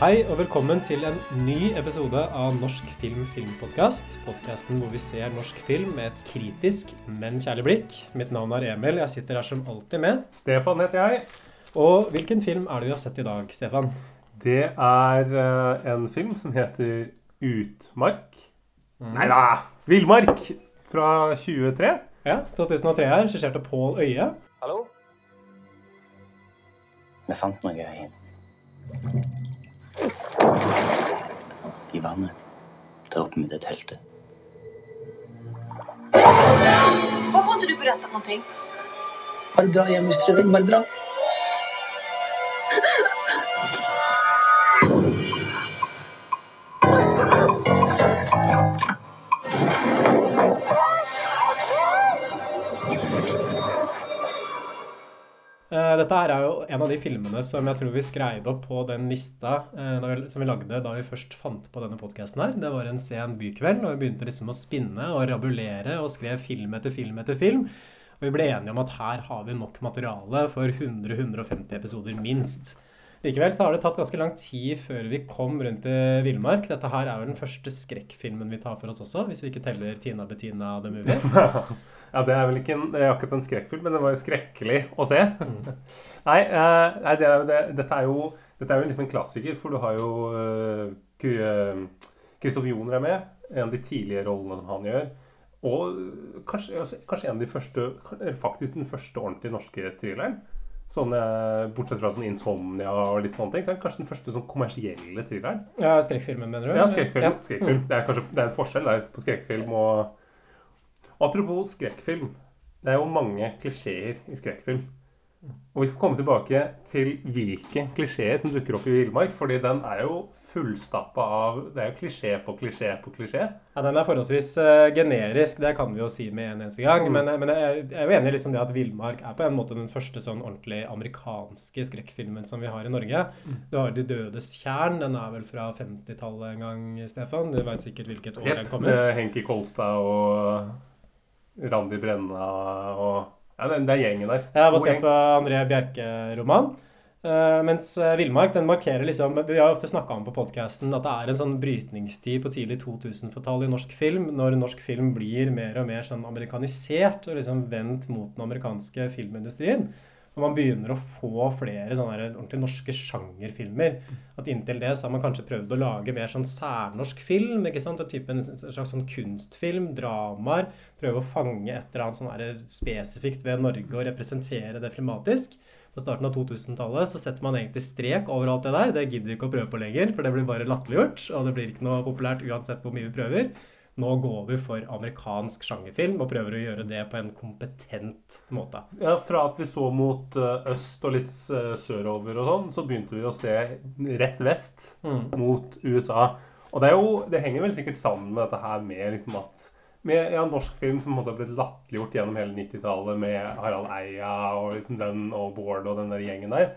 Hei og velkommen til en ny episode av Norsk film filmpodkast. Podkasten hvor vi ser norsk film med et kritisk, men kjærlig blikk. Mitt navn er Emil. Jeg sitter her som alltid med. Stefan heter jeg. Og hvilken film er det vi har sett i dag, Stefan? Det er uh, en film som heter Utmark. Mm. Nei da! Villmark fra 23. Ja, 2003 her. Regissert av Pål Øye. Hallo? Vi fant noe i, i vannet der oppe med det teltet. Hvorfor inte du berette noe? Bare dra hjem hvis dere vil. Bare dra. Eh, Dette her er jo en av de filmene som jeg tror vi skrev opp på den lista eh, som vi lagde da vi først fant på denne podkasten her. Det var en sen bykveld, og vi begynte liksom å spinne og rabulere og skrev film etter film etter film. Og vi ble enige om at her har vi nok materiale for 100-150 episoder minst. Likevel så har det tatt ganske lang tid før vi kom rundt til Villmark. Dette her er jo den første skrekkfilmen vi tar for oss også, hvis vi ikke teller Tina Bettina The Movie. ja, det er vel ikke en, det er akkurat en skrekkfilm, men det var jo skrekkelig å se. nei, uh, nei det er, det, dette er jo dette er jo liksom en klassiker, for du har jo Kristoffer Joner er med. En av de tidlige rollene som han gjør. Og kanskje, altså, kanskje en av de første Faktisk den første ordentlige norske thrilleren. Sånn, eh, bortsett fra sånn Insomnia og litt sånne ting. Så er det kanskje den første sånn kommersielle thrilleren. Ja, skrekkfilmen, mener du? Ja, skrekkfilm. Ja. skrekkfilm. Det er kanskje det er en forskjell der på skrekkfilm og Apropos skrekkfilm. Det er jo mange klisjeer i skrekkfilm. Og vi skal komme tilbake til hvilke klisjeer som dukker opp i Villmark. fordi den er jo fullstappa av Det er jo klisjé på klisjé på klisjé. Ja, Den er forholdsvis uh, generisk, det kan vi jo si med en eneste gang. Mm. Men, men jeg, jeg er jo enig i liksom det at 'Villmark' er på en måte den første sånn ordentlig amerikanske skrekkfilmen som vi har i Norge. Mm. Du har 'De dødes tjern'. Den er vel fra 50-tallet en gang, Stefan? Du veit sikkert hvilket år den kom med ut? Henki Kolstad og Randi Brenna og Ja, den er gjengen der. Ja, basert på André Bjerke-roman. Eh, mens eh, Villmark den markerer liksom Vi har ofte snakka om på podkasten at det er en sånn brytningstid på tidlig 2000-tall i norsk film, når norsk film blir mer og mer sånn amerikanisert og liksom vendt mot den amerikanske filmindustrien. Og man begynner å få flere sånne ordentlig norske sjangerfilmer. At inntil det så har man kanskje prøvd å lage mer sånn særnorsk film. ikke sant? Type en slags sånn kunstfilm, dramaer. Prøve å fange et eller annet sånn spesifikt ved Norge og representere det filmatisk. På starten av 2000-tallet så setter man egentlig strek over alt det der. Det gidder vi ikke å prøve på lenger, for det blir bare latterliggjort. Og det blir ikke noe populært uansett hvor mye vi prøver. Nå går vi for amerikansk sjangerfilm og prøver å gjøre det på en kompetent måte. Ja, Fra at vi så mot eh, øst og litt eh, sørover og sånn, så begynte vi å se rett vest Mm. mot USA. Og det, er jo, det henger vel sikkert sammen med dette her med liksom at med ja, norsk film som måtte ha blitt latterliggjort gjennom hele 90-tallet med Harald Eia og liksom den og Bård og den der gjengen der.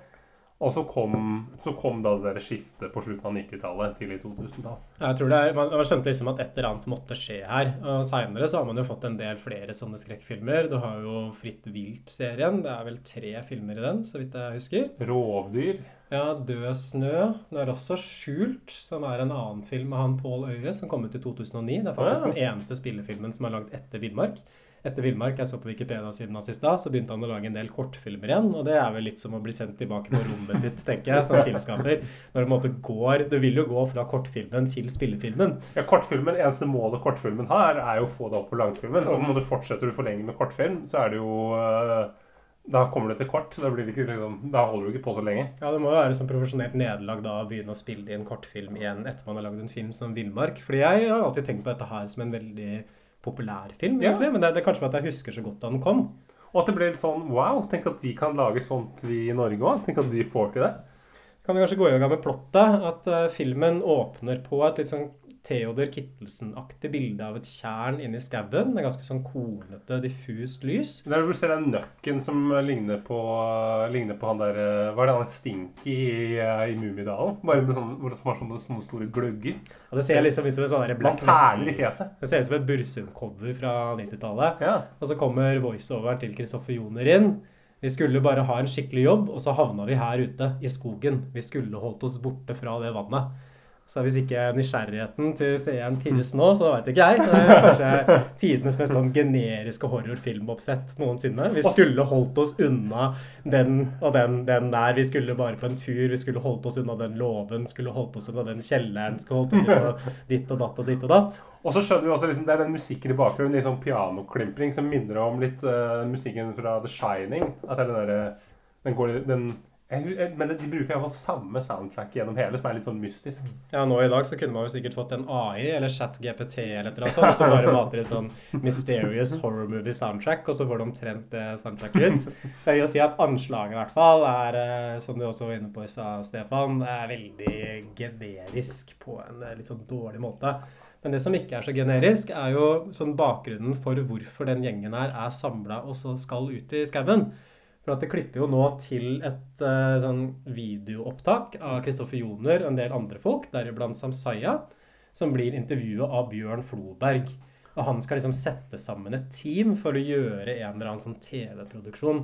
Og så kom, så kom da det der skiftet på slutten av 90-tallet, tidlig 2000-tall. Jeg tror det er, man, man skjønte liksom at et eller annet måtte skje her. Og Seinere så har man jo fått en del flere sånne skrekkfilmer. Du har jo Fritt vilt-serien. Det er vel tre filmer i den, så vidt jeg husker. Rovdyr. Ja, Død snø. Den er også Skjult, som er en annen film av han Pål Øye, som kom ut i 2009. Det er faktisk den eneste spillefilmen som er lagd etter Villmark. Etter Villmark, jeg så på Wikipedia-siden hans i stad, så begynte han å lage en del kortfilmer igjen. Og det er vel litt som å bli sendt tilbake på rommet sitt, tenker jeg, som filmskaper. Når det på en måte går Du vil jo gå fra kortfilmen til spillefilmen. Ja, kortfilmen, Eneste målet kortfilmen har, er jo å få det opp på langfilmen. Og når du fortsetter å forlenge med kortfilm, så er det jo øh, Da kommer du til kort. Da, blir det ikke, liksom, da holder du ikke på så lenge. Ja, det må jo være sånn profesjonelt nederlag da å begynne å spille i en kortfilm igjen etter man har lagd en film som Villmark. Fordi jeg har alltid tenkt på dette her som en veldig populær film, Ja. Men det, det er kanskje fordi jeg husker så godt da den kom. Og at det ble litt sånn Wow, tenk at vi kan lage sånt vi i Norge òg. Tenk at vi får til det. Kan vi kanskje gå i gang med plottet? At uh, filmen åpner på et litt sånn Theodor Kittelsen-aktig bilde av et tjern inni skauen. Er ganske sånn kornete, diffust lys. Det er hvor du ser den nøkken som ligner på, ligner på han der eh, Hva er det han Stinky i, eh, i Mummidalen? Bare med sånne, hvor det har sånne, sånne store gløgger. Ja, det ser liksom ut som en sånn black Lanterner i fjeset. Det ser ut som et Bursum-cover fra 90-tallet. Ja. Og så kommer voiceoveren til Kristoffer Joner inn. Vi skulle bare ha en skikkelig jobb, og så havna vi her ute i skogen. Vi skulle holdt oss borte fra det vannet. Så hvis ikke nysgjerrigheten til seeren pirres nå, så veit ikke jeg. Det er kanskje tidenes mest sånn generiske horrorfilmoppsett noensinne. Vi skulle holdt oss unna den og den, den der. Vi skulle bare på en tur. Vi skulle holdt oss unna den låven. Skulle holdt oss unna den kjelleren. Skulle holdt oss unna ditt og datt og ditt og datt. Og så skjønner vi også liksom, Det er den musikken i bakgrunnen, litt sånn pianoklimpring, som minner om litt uh, musikken fra The Shining. At det er den derre Den går den, jeg, Men de bruker iallfall samme soundtrack gjennom hele, som er litt sånn mystisk. Ja, nå i dag så kunne man jo sikkert fått en AI eller ChatGPT eller et eller annet sånt. og bare mater et sånn mysterious horror movie soundtrack, og så får du omtrent det soundtracket ut. Jeg vil si at anslaget i hvert fall er, eh, som du også var inne på i stad, Stefan, er veldig generisk på en eh, litt sånn dårlig måte. Men det som ikke er så generisk, er jo sånn bakgrunnen for hvorfor den gjengen her er samla og så skal ut i skauen. For at det klipper jo nå til et uh, sånn videoopptak av Kristoffer Joner og en del andre folk, deriblant Samsaya, som blir intervjua av Bjørn Floberg. Og han skal liksom sette sammen et team for å gjøre en eller annen sånn TV-produksjon.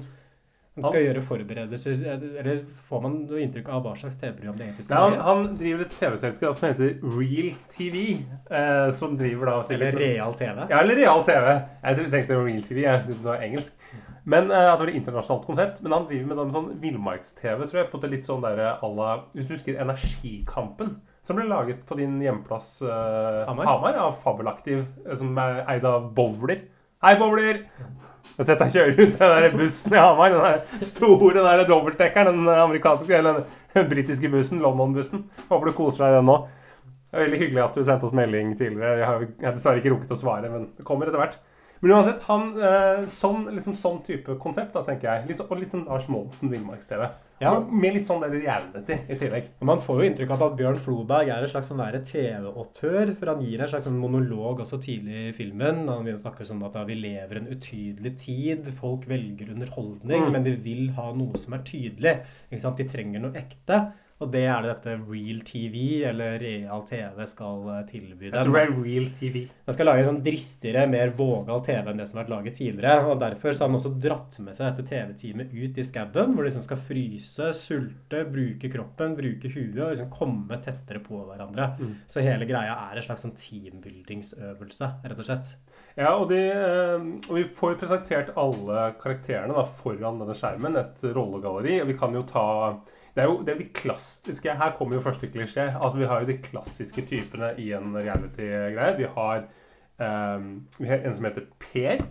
Han skal gjøre forberedelser Eller får man noe inntrykk av hva slags TV-program det egentlig skal han, være? han driver et TV-selskap som heter Real TV. Eh, som driver da Eller real TV? Ja, eller Real TV. Jeg tenkte Real TV, jeg det var engelsk. Men uh, at det var et internasjonalt konsept. Men han driver med sånn villmarks-TV, tror jeg. På det litt sånn der à la Hvis du husker Energikampen? Som ble laget på din hjemplass uh, Hamar? Hamar av Fabelaktiv, eh, som er eid av Bowler. Hei, Bowler! Jeg har sett deg kjøre rundt den der bussen i Hamar. Den der store der dobbeltdekkeren. Den amerikanske, eller den britiske bussen. London-bussen. Håper du koser deg i den nå. Det er veldig hyggelig at du sendte oss melding tidligere. Jeg har dessverre ikke rukket å svare, men det kommer etter hvert. Men uansett, han, eh, sånn, liksom, sånn type konsept, da, tenker jeg. Litt, og litt sånn Lars Monsen Villmarks-TV. Ja. Med litt sånn reality i tillegg. Og Man får jo inntrykk av at Bjørn Floberg er en slags sånn TV-autør. For han gir en slags sånn monolog også tidlig i filmen. Han begynner å snakke sånn at ja, vi lever en utydelig tid. Folk velger underholdning, Mm. men de vil ha noe som er tydelig. De trenger noe ekte. Og det er det dette Real TV, eller Real TV, skal tilby tilby Jeg dem. tror det er Real TV. Den skal lage en sånn dristigere, mer vågal TV enn det som har vært laget tidligere. og Derfor så har man også dratt med seg dette TV-teamet ut i skauen, hvor de liksom skal fryse, sulte, bruke kroppen, bruke huet og liksom komme tettere på hverandre. Mm. Så hele greia er en slags sånn teambuildingsøvelse, rett og slett. Ja, og, de, eh, og vi får presentert alle karakterene da, foran denne skjermen. Et rollegalleri. Og vi kan jo ta Det er jo det er de klassiske Her kommer jo første klisjé. Altså, vi har jo de klassiske typene i en reality-greie. Vi eh, vi har en som heter Per.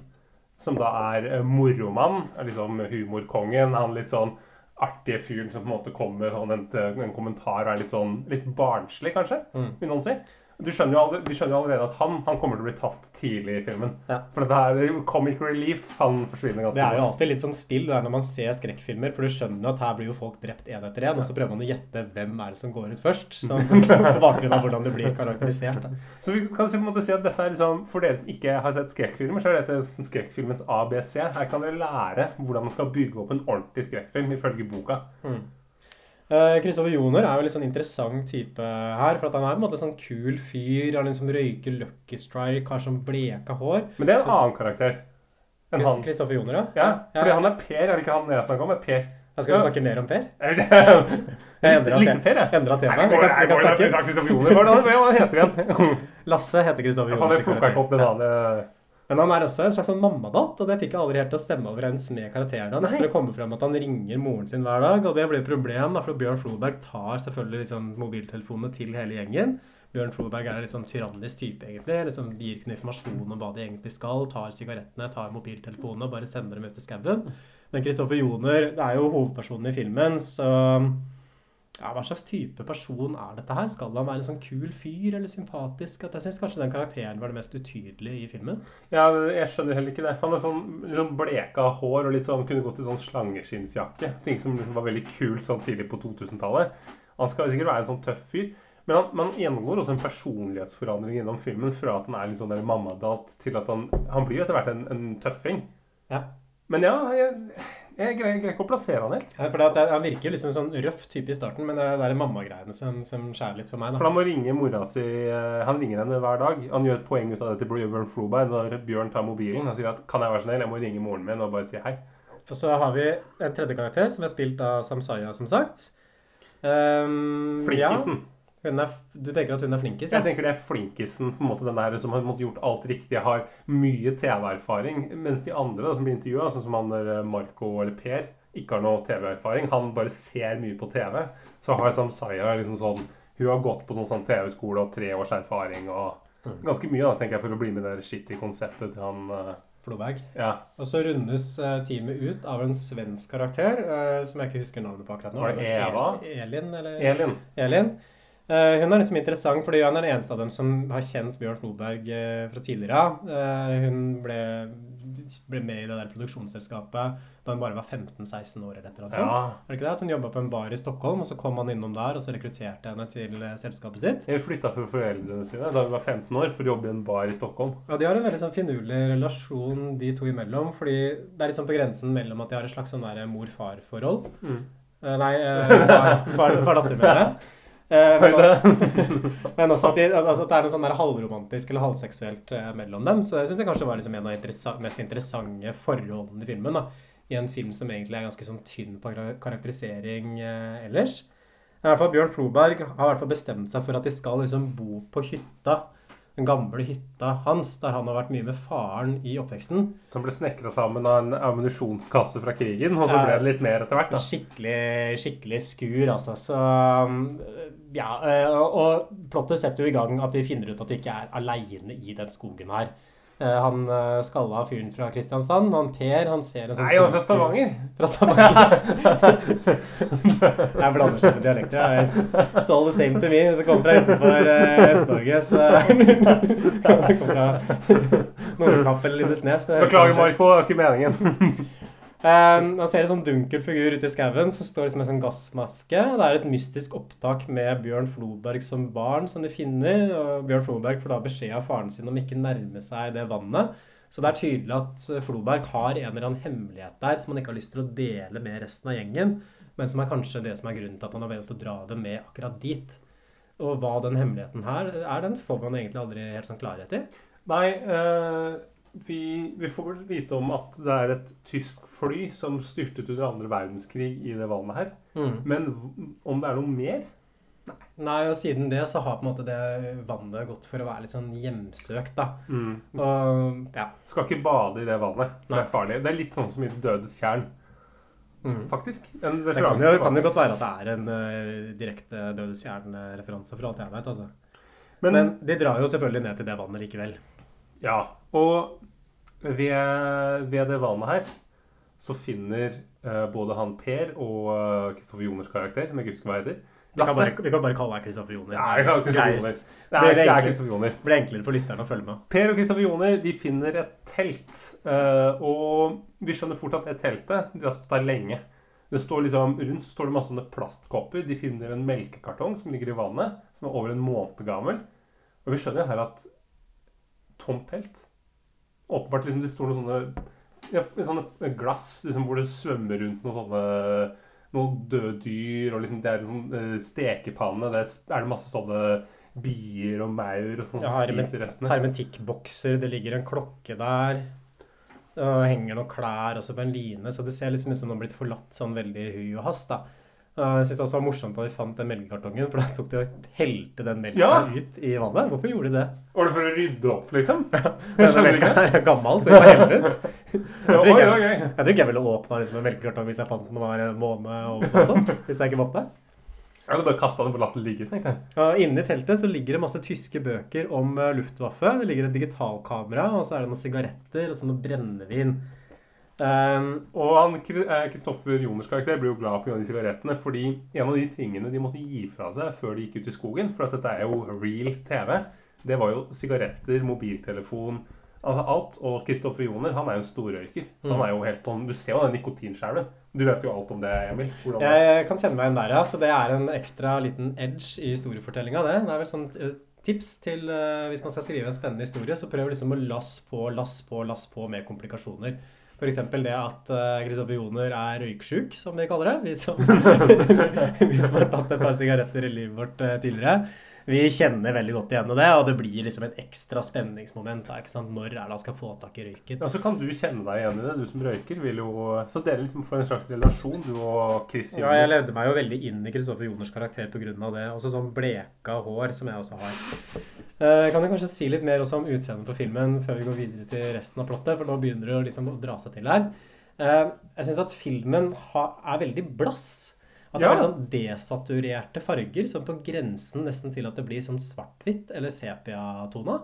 Som da er eh, moromann. Liksom humorkongen. Han litt sånn artige fyren som på en måte kommer med sånn en, en kommentar og er litt sånn litt barnslig, kanskje. Mm. Vil noen si. Du skjønner jo allerede, vi skjønner jo allerede at han, han kommer til å bli tatt tidlig i filmen. Ja. For dette her er jo comic relief. Han forsvinner ganske Det er jo alltid litt sånn spill det er når man ser skrekkfilmer, for du skjønner at her blir jo folk drept én etter én, og så prøver man å gjette hvem er det som går ut først. Så, på bakgrunn av hvordan det blir karakterisert. Da. Så vi kan på en måte si at dette er liksom, For dere som ikke har sett skrekkfilmer, så er dette skrekkfilmens ABC. Her kan dere lære hvordan man skal bygge opp en ordentlig skrekkfilm ifølge boka. Kristoffer Joner er jo litt sånn interessant type her. For at han er på en måte sånn kul fyr. Han liksom røyker Lucky Strike, har sånn bleka hår. Men det er en annen karakter enn han. Kristoffer Joner, ja. Ja, fordi han er Per, er det ikke han jeg snakker om? Er Per? Jeg skal vi snakke mer om Per? Er Jeg Likte Per, jeg. Endra Nei, tema. Vi det- kan, det- snakke. Kristoffer Joner. Hva er det- heter han igjen? Lasse heter Kristoffer Faen, jeg Joner. plukka ikke opp den andre Men han er også en slags sånn mammadatt, og det fikk jeg aldri helt til å stemme overens med karakteren hans. Det kommer frem at han ringer moren sin hver dag, og det blir et problem, da, for Bjørn Floberg tar selvfølgelig liksom mobiltelefonene til hele gjengen. Bjørn Floberg er en sånn tyrannisk type, egentlig. liksom Gir ikke informasjon om hva de egentlig skal. Tar sigarettene, tar mobiltelefonene og bare sender dem ut i skauen. Men Kristoffer Joner det er jo hovedpersonen i filmen, så ja, Hva slags type person er dette her? Skal han være en sånn kul fyr eller sympatisk? At jeg syns kanskje den karakteren var det mest utydelige i filmen. Ja, jeg skjønner heller ikke det. Han er sånn litt sånn bleka hår og litt sånn, kunne gått i sånn slangeskinnsjakke. Ting som var veldig kult sånn tidlig på 2000-tallet. Han skal sikkert være en sånn tøff fyr. Men han, men han gjennomgår også en personlighetsforandring gjennom filmen. Fra at han er litt sånn mammadalt, til at han Han blir jo etter hvert en, en tøffing. Ja. Men ja, jeg, jeg greier ikke å plassere han helt. Ja, For det at Han virker liksom sånn røff type i starten, men det er det er mammagreiene som, som skjærer litt for meg. For han må ringe mora si eh, Han ringer henne hver dag. Han gjør et poeng ut av det til Bjørn Floberg når Bjørn tar mobilen. Han sier at 'Kan jeg være snill, jeg må ringe moren min og bare si hei'. Og så har vi en tredje karakter, som er spilt av Samsaya, som sagt. Um, Flinkisen. Ja, er, du tenker at hun er flinkis? Jeg tenker det er flinkisen, på en måte den der som har gjort alt riktig, har mye TV-erfaring. Mens de andre da, som blir intervjua, sånn som han der eh, Marco eller Per, ikke har noe TV-erfaring. Han bare ser mye på TV. Så har Samsaya liksom sånn Hun har gått på noen sånn TV-skole og tre års erfaring og ganske mye, da, tenker jeg, for å bli med i det shitty konseptet til han eh, Floberg. Ja. Og så rundes eh, teamet ut av en svensk karakter, som jeg ikke husker navnet på akkurat nå. Var det Eva? Elin, eller? Elin. Elin. Eh, hun er liksom interessant, fordi hun er den eneste av dem som har kjent Bjørn Floberg eh, fra tidligere av. Eh, hun ble, ble med i det der produksjonsselskapet da hun bare var 15-16 år eller eller sånt. Ja. Er det ikke det? At hun jobba på en bar i Stockholm, og så kom han innom der, og så rekrutterte henne til selskapet sitt. Hun flytta fra foreldrene sine da hun var 15 år for å jobbe i en bar i Stockholm. Ja, De har en veldig sånn finurlig relasjon de to imellom. fordi det er liksom på grensen mellom at de har et slags sånn mor-far-forhold. Mm. Nei, eh, far- far- far-datter, mener jeg. Eh, men, men også at, de, altså at det er noe sånn der halvromantisk eller halvseksuelt eh, mellom dem. Så det syns jeg kanskje var liksom en av de mest interessante forholdene i filmen. da. I en film som egentlig er ganske sånn tynn på karakterisering eh, ellers. I hvert fall Bjørn Floberg har i hvert fall bestemt seg for at de skal liksom bo på hytta. Den gamle hytta hans, der han har vært mye med faren i oppveksten. Som ble snekra sammen av en ammunisjonskasse fra krigen. Og så Ja. ble det litt mer etter hvert. da. Skikkelig, skikkelig skur, altså. Så um, ja. eh, og plottet setter jo i gang at de finner ut at de ikke er aleine i den skogen her. Eh, Han eh, skalla fyren fra Kristiansand, han Per, han ser en sånn Nei, han er fra Stavanger! Fra Stavanger. jeg blander seg med dialekter. jeg. It's all the same to me. Så kommer fra utenfor eh, Øst-Norge, så jeg fra Nordkapp eller Lindesnes. Beklager, Marco. Det var ikke meningen. Um, man ser en sånn dunkel figur ute i skauen som står liksom med en sånn gassmaske. Det er et mystisk opptak med Bjørn Floberg som barn som de finner. og Bjørn Floberg får da beskjed av faren sin om ikke nærme seg det vannet. Så det er tydelig at Floberg har en eller annen hemmelighet der som han ikke har lyst til å dele med resten av gjengen, men som er kanskje det som er grunnen til at han har valgt å dra dem med akkurat dit. Og hva den hemmeligheten her er, den får man egentlig aldri helt sånn klarhet i. Nei, eh, vi, vi får vel vite om at det er et tysk fly som styrtet under andre verdenskrig i det vannet her. Men om det er noe mer Nei, og siden det så har på en måte det vannet gått for å være litt sånn hjemsøkt, da. mm. Og ja. Skal ikke bade i det vannet. Det er farlig. Det er litt sånn som i Dødes tjern, Mm. faktisk. En Det kan jo, kan jo godt være at det er en uh, direkte Dødes Jern-referanse, for alt jeg vet. Altså. Men, Men de drar jo selvfølgelig ned til det vannet likevel. ja. Og ved, ved det vannet her så finner uh, både han Per og Kristoffer Joners karakter, som jeg ikke husker hva heter Vi kan bare, vi kan bare kalle deg Kristoffer Joner. Ja, Kristoffer Joner. Det Blir er, det er? Kristoffer Joner. Blir enklere for lytterne å følge med. Per og Kristoffer Joner de finner et telt. Uh, og vi skjønner fort at det teltet de har stått der lenge. Det står liksom, Rundt så står det masse sånne plastkopper. De finner en melkekartong som ligger i vannet, som er over en måned gammel. Og vi skjønner her at tomt telt Åpenbart liksom det står noen sånne, ja, sånne glass liksom, hvor det svømmer rundt noen sånne noen døde dyr, og liksom det er en sånn eh, stekepanne. Det er, det masse sånne bier og maur og sånn Ja, som spiser restene. Hermetikkbokser, det ligger en klokke der. Og henger noen klær også på en line, så det ser liksom ut som de har blitt forlatt sånn veldig i hui og hast. da. Og Jeg synes det var morsomt da vi fant den melkekartongen, for da tok de og helte den melka Ja. ut i vannet. Hvorfor gjorde de det? Var det for å rydde opp, liksom? Jeg skjønner melka er gammel, så jeg må helle den ut. Jeg Ja, tror ikke jeg, jeg tror ikke jeg ville åpna liksom en melkekartong hvis jeg fant den var en måned over natta. Hvis jeg ikke måtte. Jeg hadde bare kasta den og latt ligge, tenkte jeg. Og Inni teltet så ligger det masse tyske bøker om eh, Luftwaffe. Det ligger et digitalkamera, og så er det noen sigaretter og så noe brennevin. Um, Og han, Kristoffer Joners karakter blir jo glad pga. de sigarettene. Fordi en av de tingene de måtte gi fra seg før de gikk ut i skogen, for at dette er jo real TV, det var jo sigaretter, mobiltelefon Altså alt. Og Kristoffer Joner han er jo en storrøyker. Så han er jo helt sånn Du ser jo den nikotinskjermen. Du vet jo alt om det, Emil. Hvordan. Jeg kan kjenne meg igjen der, ja. Så det er en ekstra liten edge i historiefortellinga, det. Det er vel sånn eh, tips til uh, hvis man skal skrive en spennende historie, så prøv liksom å lass på, lass på, lass på med komplikasjoner. F.eks. det at Kristoffer Joner er røyksjuk, som vi kaller det. Vi som, vi som har tatt et par sigaretter i livet vårt eh, tidligere. Vi kjenner veldig godt igjen i det, og det blir liksom et ekstra spenningsmoment. Da, ikke sant? Når er det han skal få tak i røyken? Ja, så kan du kjenne deg igjen i det, du som røyker. vil jo... Så dere liksom får en slags relasjon, du og Chris Ja, jeg levde meg jo veldig inn i Kristoffer Joners karakter pga. det. Også sånn bleka hår, som jeg også har. Eh, kan du kanskje si litt mer også om utseendet på filmen før vi går videre til resten av plottet? For nå begynner det jo liksom å dra seg til her. Eh, jeg syns at filmen ha, er veldig blass. At det Ja. er sånn desaturerte farger, som på grensen nesten til at det blir sånn svart-hvitt eller sepia-tona.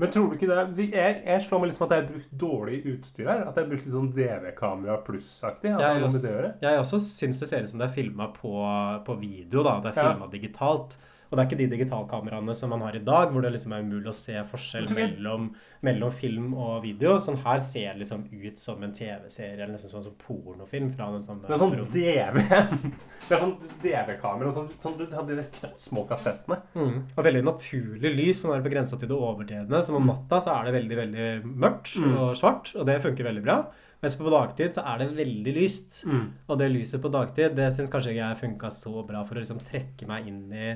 Men tror du ikke det vi- Jeg, jeg slår meg litt som at jeg har brukt dårlig utstyr her. At jeg har brukt litt sånn DV-kamera pluss-aktig. Jeg. Jeg også syns det ser ut som det er filma på, på video. da, Det er Ja. digitalt. Og det er ikke de digitalkameraene som man har i dag, hvor det liksom er umulig å se forskjell mellom, mellom film og video. Sånn her ser det liksom ut som en TV-serie eller nesten sånn som pornofilm fra den samme Det er sånn. DV. Det er sånn DV-kamera. Sånn, sånn du hadde de knøttsmå kassettene. Mm. Og veldig naturlig lys, som er på grensa til det overdrevne. Som om natta så er det veldig veldig mørkt Mm. og svart, og det funker veldig bra. Mens på dagtid så er det veldig lyst. Og det lyset på dagtid, det syns kanskje ikke jeg funka så bra for å liksom trekke meg inn i,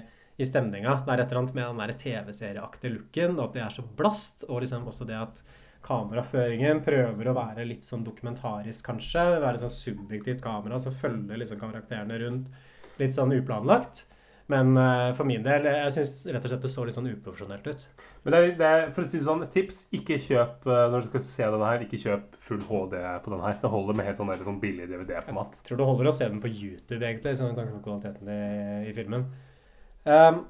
i stemninga. Det er et eller annet med den der TV-serieaktige looken, og at det er så blast, og liksom også det at kameraføringen prøver å være litt sånn dokumentarisk, kanskje. Være sånn subjektivt kamera som følger liksom karakterene rundt litt sånn uplanlagt. Men uh, for min del, jeg syns rett og slett det så litt sånn uprofesjonelt ut. Men det er, det er, for å si det sånn, tips. Ikke kjøp eh, når du skal se denne her, ikke kjøp full HD på den her. Det holder med helt sånn, sånn billig DVD-format. Jeg tror det holder å se den på YouTube, egentlig, sånn med tanke på kvaliteten i, i filmen. Ehm,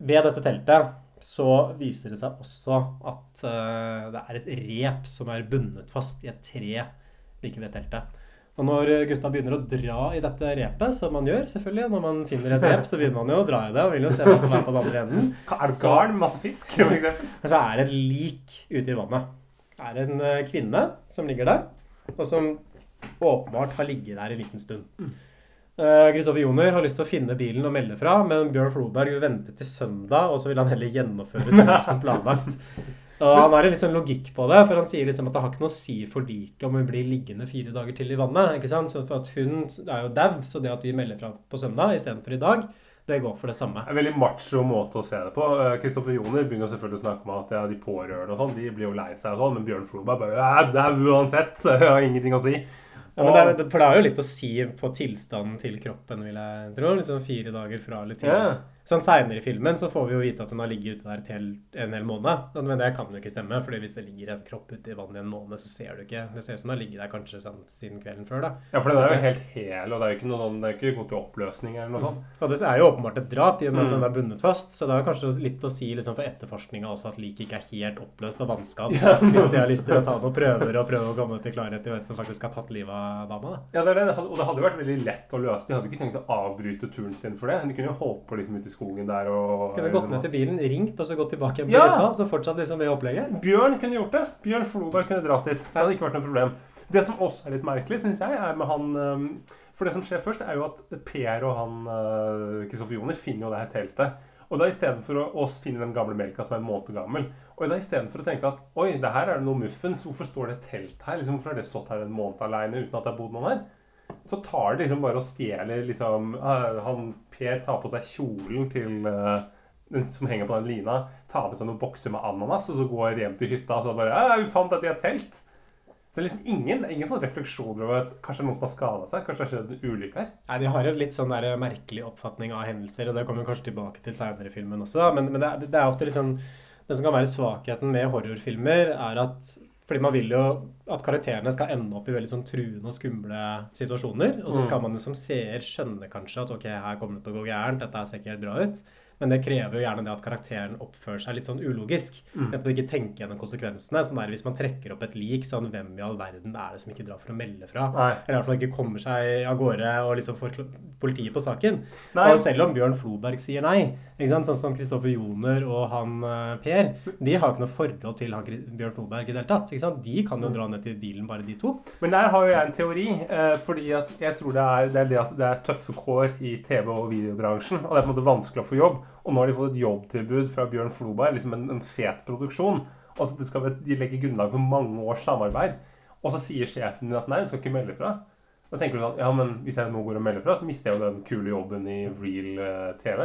ved dette teltet så viser det seg også at uh, det er et rep som er bundet fast i et tre like ved teltet. Og når gutta begynner å dra i dette repet, som man gjør selvfølgelig, når man finner et rep, så begynner man jo å dra i det og vil jo se hva som er på den andre enden. Er det garn? masse fisk, for eksempel? Så er det et lik ute i vannet. Det er en eh, kvinne som ligger der, og som åpenbart har ligget der en liten stund. Eh, Kristoffer Joner har lyst til å finne bilen og melde fra, men Bjørn Floberg vil vente til søndag, og så vil han heller gjennomføre turen som planlagt. Og han har en sånn logikk på det, for han sier liksom at det har ikke noe å si for liket om hun blir liggende fire dager til i vannet. ikke sant? Så for at hun er jo dau, så det at vi melder fra på søndag istedenfor i dag, det går for det samme. En veldig macho måte å se det på. Kristoffer Joner begynner selvfølgelig å snakke om at ja, de pårørende og sånn, de blir jo lei seg og sånn, men Bjørn Floberg bare ja, det er uansett. Jeg har ingenting å si. Ja, men det er, for det har jo litt å si på tilstanden til kroppen, vil jeg tro. Liksom fire dager fra eller til. Ja. Sånn Seinere i filmen så får vi jo vite at hun har ligget ute der til en hel måned. Men det kan jo ikke stemme, fordi hvis det ligger en kropp ute i vannet i en måned, så ser du ikke. Det ser ut som hun har ligget der kanskje sånn, siden kvelden før. da. Ja, for den er jo helt hel, og det er jo ikke noe det er ikke gått i oppløsning eller noe sånt. Og det er jo åpenbart et drap, i og med at Mm. den er bundet fast. Så det er kanskje litt å si liksom, for etterforskninga også at liket ikke er helt oppløst og vannskadd. Hvis de har lyst til å ta noen prøver og prøve å komme til klarhet i hvem som faktisk har tatt livet av dama. da. Ja, det. Og det hadde vært veldig lett å løse. De hadde ikke tenkt å avbryte turen sin for det. De kunne jo holdt på liksom ute i skogen der og Kunne gått ned til bilen, ringt og så gått tilbake igjen Ja! så fortsatt liksom det opplegget. Bjørn kunne gjort det. Bjørn Floberg kunne dratt dit. Det hadde ikke vært noe problem. Det som også er litt merkelig, syns jeg, er med han For det som skjer først, er jo at Per og han øh, Kristoffer Joner finner jo det her teltet. Og da istedenfor å, oss finne den gamle melka som er en måned gammel, og da istedenfor å tenke at oi, det her er det noe muffens, hvorfor står det et telt her? Liksom, hvorfor har det stått her en måned aleine uten at det har bodd noen her? Så tar det liksom bare og stjeler liksom øh, Han Per tar på seg kjolen til den som henger på den lina, tar med seg noen bokser med ananas, og så går hjem til hytta og så bare «Ja, 'Vi fant dette de et telt'. Det er liksom ingen, ingen sånne refleksjoner over at kanskje noen som har skada seg. Kanskje det har skjedd en ulykke her. Nei, De har en litt sånn der merkelig oppfatning av hendelser, og det kommer kanskje tilbake til senere i filmen også. Men, men det, er, det er ofte liksom Det som kan være svakheten med horrorfilmer, er at fordi man vil jo at karakterene skal ende opp i veldig sånn truende og skumle situasjoner. Og så skal man jo som seer skjønne kanskje at ok, her kommer det til å gå gærent, dette ser ikke helt bra ut. Men det krever jo gjerne det at karakteren oppfører seg litt sånn ulogisk. Mm. At man ikke tenker gjennom konsekvensene. Sånn er hvis man trekker opp et lik, sånn hvem i all verden er det som ikke drar for å melde fra? Nei. Eller i hvert fall ikke kommer seg av gårde og liksom får politiet på saken. Nei. Og selv om Bjørn Floberg sier nei, ikke sant? sånn som Kristoffer Joner og han eh, Per, de har ikke noe forhold til han Bjørn Floberg i det hele tatt. Ikke sant? De kan jo dra ned til bilen, bare de to. Men der har jo jeg en teori, eh, fordi at jeg tror det er, det er det at det er tøffe kår i TV- og videobransjen, og det er på en måte vanskelig å få jobb. Og nå har de fått et jobbtilbud fra Bjørn Floberg, liksom en, en fet produksjon. Altså det skal, de legger grunnlag for mange års samarbeid. Og så sier sjefen din at nei, du skal ikke melde fra. Da tenker du sånn, ja, men hvis jeg nå går og melder fra, så mister jeg jo den kule jobben i real eh, TV.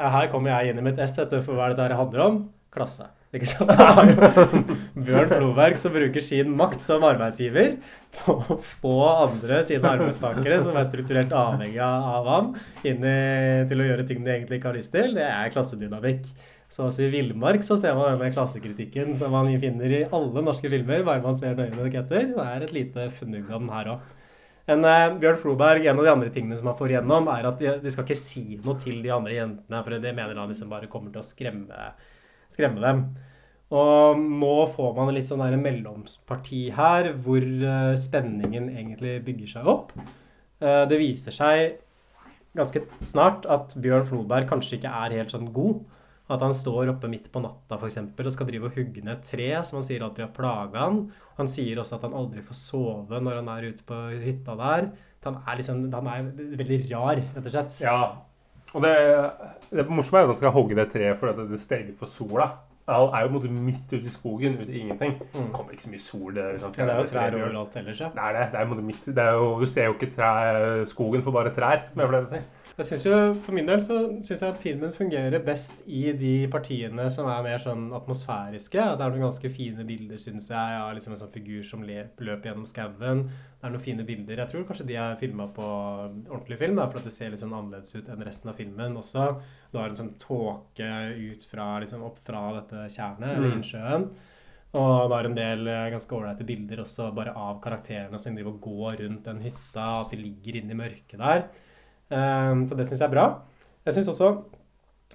Ja, her kommer jeg inn i mitt ess, etter for hva det dette handler om? Klasse. Ikke sant? Bjørn Floberg som bruker sin makt som arbeidsgiver på få andre sine arbeidstakere som er strukturert avhengig av ham, inn til å gjøre ting de egentlig ikke har lyst til. Det er klassedynamikk. Så også i villmark så ser man denne klassekritikken som man finner i alle norske filmer, bare man ser nøye nok etter. Det er et lite fnugg av den her òg. Men eh, Bjørn Floberg, en av de andre tingene som han får igjennom, er at de, de skal ikke si noe til de andre jentene, for det mener han liksom bare kommer til å skremme, skremme dem. Og nå får man litt sånn der mellomparti her, hvor eh, spenningen egentlig bygger seg opp. Eh, det viser seg ganske snart at Bjørn Floberg kanskje ikke er helt sånn god. At han står oppe midt på natta for eksempel, og skal drive og hugge ned tre som han sier alltid har plaga han. Han sier også at han aldri får sove når han er ute på hytta der. Han er liksom, han er veldig rar, rett og slett. Ja, og det, det morsomme er at han skal hogge det treet fordi det steger for sola. Han er jo på en måte midt ute i skogen, ute i ingenting. Det kommer ikke så mye sol. Det, liksom, Mm. Ja, det er jo trær overalt ellers, ja. Det er det. Det er midt, det er jo, du ser jo ikke trær, skogen for bare trær, som jeg pleier å si. Jeg synes jo, For min del så syns jeg at filmen fungerer best i de partiene som er mer sånn atmosfæriske. Det er noen ganske fine bilder, syns jeg, av liksom en sånn figur som løper gjennom skauen. Det er noen fine bilder. Jeg tror kanskje de er filma på ordentlig film, da, for at det ser litt sånn annerledes ut enn resten av filmen også. Du har en sånn tåke ut fra, liksom opp fra dette tjernet, eller Mm. innsjøen. Og det er en del eh, ganske ålreite bilder også bare av karakterene som driver og går rundt den hytta, at de ligger inne i mørket der. Um, så det syns jeg er bra. Jeg syns også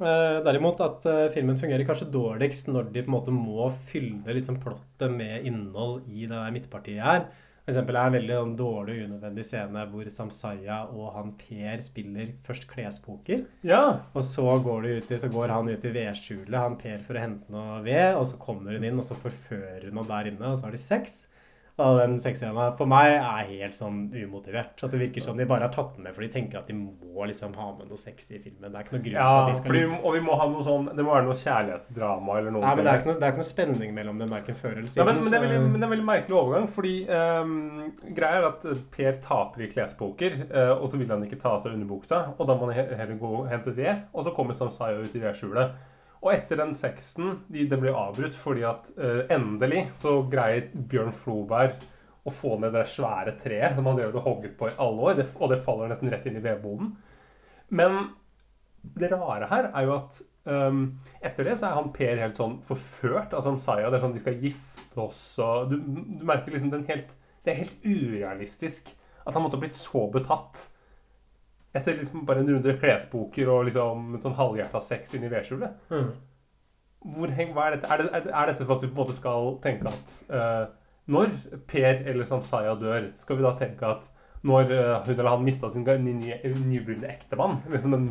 eh, derimot at eh, filmen fungerer kanskje dårligst når de på en måte må fylle liksom, plottet med innhold i det midtpartiet her. For eksempel er en veldig sånn, dårlig og unødvendig scene hvor Samsaya og han Per spiller først klespoker. Ja. Og så går, de ut i, så går han ut i vedskjulet, han Per, for å hente noe ved. Og så kommer hun inn, og så forfører hun ham der inne, og så har de sex. Og den sexscena for meg er helt sånn umotivert. At det virker som de bare har tatt den med for de tenker at de må liksom ha med noe sex i filmen. Det er ikke noe grunn ja til at de skal fordi, og vi må ha noe sånn Det må være noe kjærlighetsdrama eller noe. Nei, men det er, ikke noe, er ikke noe spenning mellom dem, verken før eller Ja, siden. men, men, det veldig, men det er en veldig merkelig overgang, fordi um, greia er at Per taper i klespoker, uh, og så vil han ikke ta av seg underbuksa, og da må han heller gå og hente ved, og så kommer Samsaya ut i vedskjulet. Og etter den sexen, de, det ble avbrutt fordi at uh, endelig så greier Bjørn Floberg å få ned det svære treet som han drev og hogget på i alle år, det, og det faller nesten rett inn i vedboden. Men det rare her er jo at um, etter det så er han Per helt sånn forført av Samsaya. Det er sånn vi skal gifte oss og Du, du merker liksom den helt Det er helt urealistisk at han måtte ha blitt så betatt. Etter liksom bare en runde klespoker og liksom sånn halvhjerta sex inni vedskjulet. Mm. Hvor, hva er, dette? Er, det, er, dette for at vi på en måte skal tenke at uh, når Per eller Samsaya dør, skal vi da tenke at når uh, hun eller han mista sin ny- ny- nyblivne ektemann liksom en,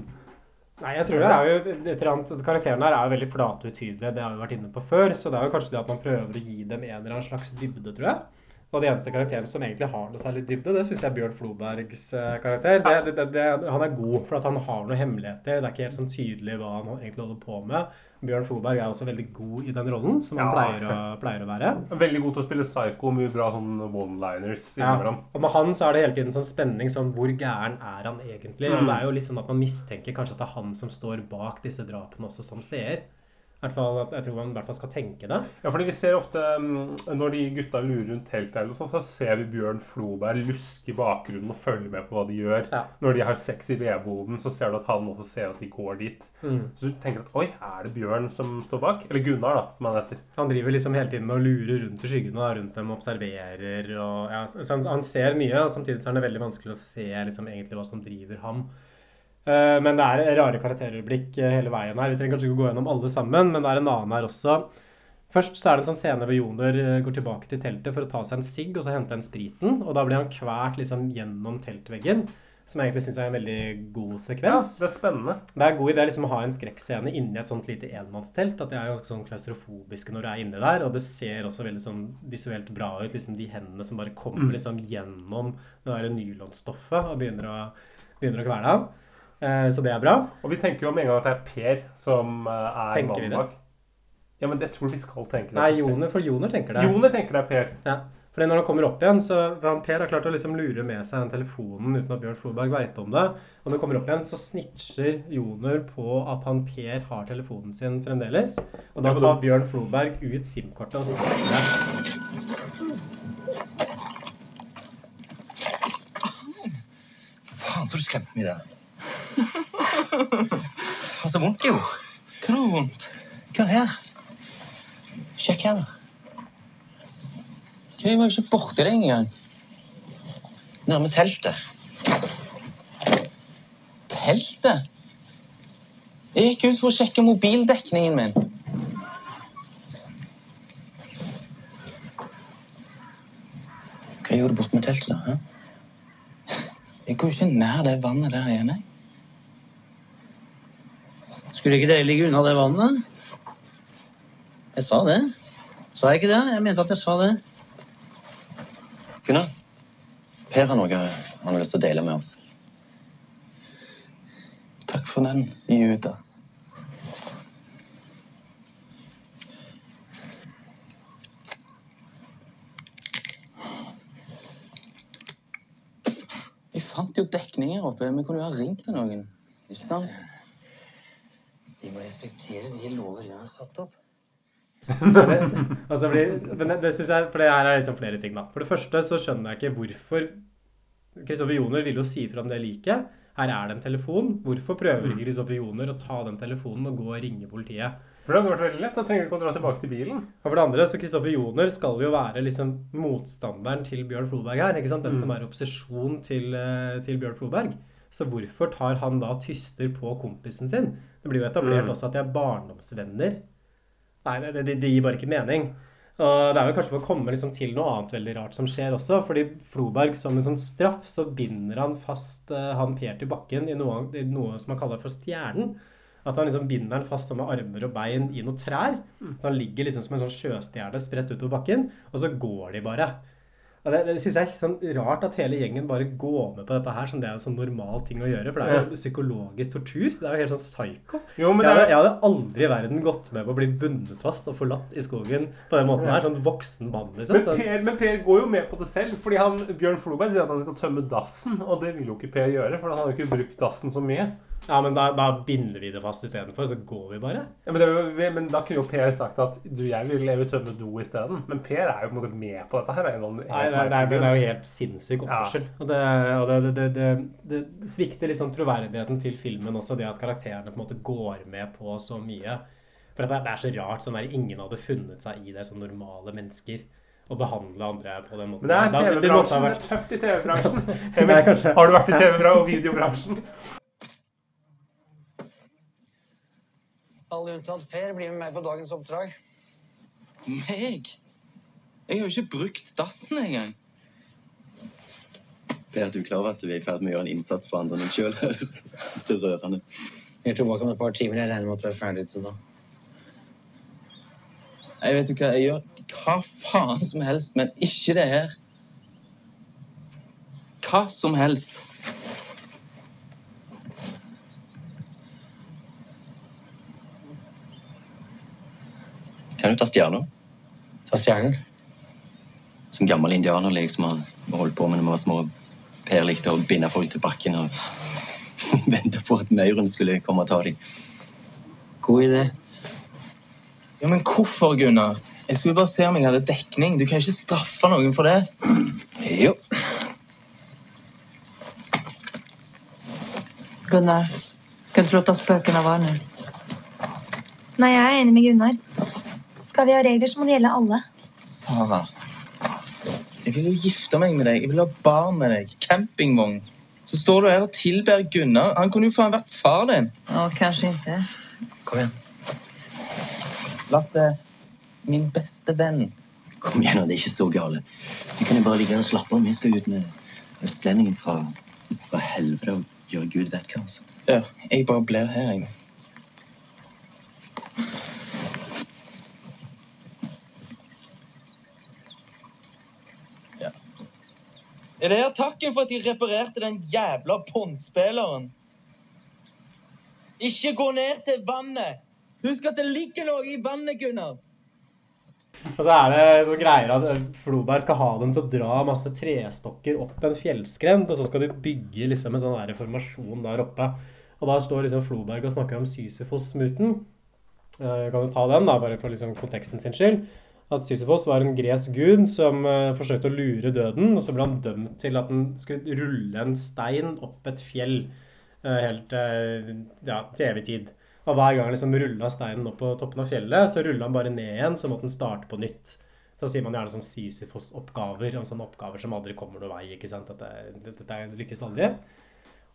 Nei, jeg tror det er jo et eller annet, Karakterene her er jo veldig flate og utydelige. Det har vi vært inne på før. Så det er jo kanskje det at man prøver å gi dem en eller annen slags dybde, tror jeg. Og de eneste karakterene som egentlig har noe særlig dybde, det syns jeg er Bjørn Flobergs eh, karakter. Det, det, det, han er god for at han har noen hemmeligheter. Det er ikke helt sånn tydelig hva han egentlig holder på med. Bjørn Floberg er også veldig god i den rollen, som han Ja. pleier, å, pleier å være. Veldig god til å spille psycho, mye bra sånn one-liners innimellom. Og med han så er det hele tiden sånn spenning sånn hvor gæren er han egentlig? Og Mm. det er jo litt sånn at man mistenker kanskje at det er han som står bak disse drapene også som seer. Fall, jeg tror man i hvert fall skal tenke det. Ja, fordi vi ser ofte mm, Når de gutta lurer rundt teltet, så ser vi Bjørn Floberg luske i bakgrunnen og følge med på hva de gjør. Ja. Når de har sex i vedboden, så ser du at han også ser at de går dit. Mm. Så du tenker at oi, er det Bjørn som står bak? Eller Gunnar, da, som han heter. Han driver liksom hele tiden med å lure rundt i skyggene rundt dem, observerer og ja, han, han ser mye, og samtidig er det veldig vanskelig å se liksom egentlig hva som driver ham. Eh, Men det er rare karakterøyeblikk eh, hele veien her. Vi trenger kanskje ikke gå gjennom alle sammen, men det er en annen her også. Først så er det en sånn scene hvor Joner eh, går tilbake til teltet for å ta seg en sigg og så hente den spriten. Og da blir han kvært liksom gjennom teltveggen, som jeg egentlig syns er en veldig god Ja, sekvens. det er spennende. Det er en god idé liksom, å ha en skrekkscene inni et sånt lite enmannstelt. At de er ganske sånn klaustrofobiske når du er inne der. Og det ser også veldig sånn visuelt bra ut. liksom De hendene som bare kommer liksom gjennom det der nylonstoffet og begynner å, begynner å kvele ham. Eh, så det er bra. Og vi tenker jo med en gang at det er Per som eh, er Tenker mannen bak. Ja, men jeg tror vi skal tenke det. Nei, Joner, for Joner tenker det. Joner tenker det er Per. Ja. Fordi når han kommer opp igjen, så han Per har klart å liksom lure med seg den telefonen uten at Bjørn Floberg veit om det. Og når han kommer opp igjen, så snitcher Joner på at han Per har telefonen sin fremdeles. Og da tar. Bjørn Floberg ut SIM-kortet og så det. Faen, så du skremte meg der. Faen, så vondt jo. Hva er vondt? Hva her? Sjekk her. Jeg var jo ikke borti deg engang. Nærme teltet. Teltet? Jeg gikk ut for å sjekke mobildekningen min. Hva gjorde du borte med teltet, da? Jeg går ikke nær det vannet der igjen. jeg. Skulle ikke dere ligge unna det vannet? Jeg sa det. Sa jeg ikke det? Jeg mente at jeg sa det. Gunnar, Per har noe han har lyst til å dele med oss. Takk for den, Judas. Vi fant jo dekning her oppe. Vi kunne jo ha ringt til noen. Ikke sant? Vi må respektere de lover jeg har satt opp. Altså, blir, men det, det synes jeg, for det her er liksom flere ting, da. For det første så skjønner jeg ikke hvorfor Kristoffer Joner ville jo si fra om det liket. Her er det en telefon. Hvorfor prøver ikke Kristoffer Joner å ta den telefonen og gå og ringe politiet? For det hadde vært veldig lett. Da trenger du ikke å dra tilbake til bilen. Og for det andre, så Kristoffer Joner skal jo være liksom motstanderen til Bjørn Floberg her. ikke sant? Den som er opposisjon til, eh, til Bjørn Floberg. Så hvorfor tar han da tyster på kompisen sin? Det blir jo etablert Mm. også at de er barndomsvenner. Nei, det, det, det gir bare ikke mening. Og det er vel kanskje for å komme liksom til noe annet veldig rart som skjer også. fordi Floberg som en sånn straff, så binder han fast uh, han Per til bakken i noe, i noe som han kaller for stjernen. At han liksom binder den fast sånn med armer og bein i noen trær. Så han ligger liksom som en sånn sjøstjerne spredt utover bakken, og så går de bare. Og det, det synes jeg er sånn rart at hele gjengen bare går med på dette her som det er en sånn normal ting å gjøre. For det er jo psykologisk tortur. Det er jo helt sånn psyko. Jo, men jeg, hadde, jeg hadde aldri i verden gått med på å bli bundet fast og forlatt i skogen på den måten her. Sånn voksen mann, liksom. men, per, men Per går jo med på det selv. Fordi han, Bjørn Floberg sier at han skal tømme dassen. Og det vil jo ikke Per gjøre, for han har jo ikke brukt dassen så mye. Ja, men da, da binder vi det fast istedenfor, så går vi bare. Ja, men, det, jo- men da kunne jo Per sagt at du, jeg vil leve tømme do isteden. Men Per er jo på en måte med på dette her. av en eller annen- Nei, det, det, det er jo helt sinnssyk oppførsel. Og, det, og det, det, det, det, det svikter liksom troverdigheten til filmen også, det at karakterene på en måte går med på så mye. For det er, det så rart. sånn der Ingen hadde funnet seg i det som normale mennesker. Å behandle andre på den måten. Men det er det TV-bransjen. Det vært- er tøft i TV-bransjen. Det Har du vært i TV-bra og videobransjen? Alle unntatt Per blir med meg på dagens oppdrag. Meg? Jeg har jo ikke brukt dassen engang. Per, du er klar over at du er i ferd med å gjøre en innsats for andre enn deg sjøl? det er rørende. Jeg er tilbake om et par timer. Jeg regner med at du er ferdig til da. Jeg vet jo hva, jeg gjør hva faen som helst, men ikke det her. Hva som helst. Kan du ta stjerna? Ta stjernen. Som gammel indianerlek som har holdt på med når vi var små. Per likte å binde folk til bakken og vente på at mauren skulle komme og ta dem. God idé. Ja, men hvorfor, Gunnar? Jeg skulle bare se om jeg hadde dekning. Du kan ikke straffe noen for det. Jo. Gunnar, kan du ikke låte spøkene være nå? Nei, jeg er enig med Gunnar. Skal vi ha regler, så må det gjelde alle. Sara. Jeg vil jo gifte meg med deg. Jeg vil ha barn med deg. Campingvogn. Så står du her og tilber Gunnar. Han kunne jo faen vært far din. Å, kanskje ikke. Kom igjen. Lasse, min beste venn. Kom igjen, det er ikke så gale. Du kan jo bare ligge og slappe av. Vi skal ut med østlendingen fra, fra helvete og gjøre gud vet hva. Altså. Ja, jeg bare blir her, jeg. Er det her takken for at de reparerte den jævla pondspilleren? Ikke gå ned til vannet! Husk at det ligger noe i vannet, Gunnar! Og så er det så greier at Floberg skal ha dem til å dra masse trestokker opp en fjellskrent, og så skal de bygge liksom en sånn der formasjon der oppe. Og da står liksom Floberg og snakker om Sisyfos-smuten. Eh, kan jo ta den, da, bare for liksom konteksten sin skyld. At Sisyfos var en gresk gud som uh, forsøkte å lure døden, og så ble han dømt til at han skulle rulle en stein opp et fjell uh, helt uh, ja, til evig tid. Og hver gang han liksom rulla steinen opp på toppen av fjellet, så rulla han bare ned igjen, så måtte han starte på nytt. Så sier man gjerne sånn Sisyfos-oppgaver, og sånne oppgaver som aldri kommer noen vei. ikke sant? Dette, dette lykkes aldri.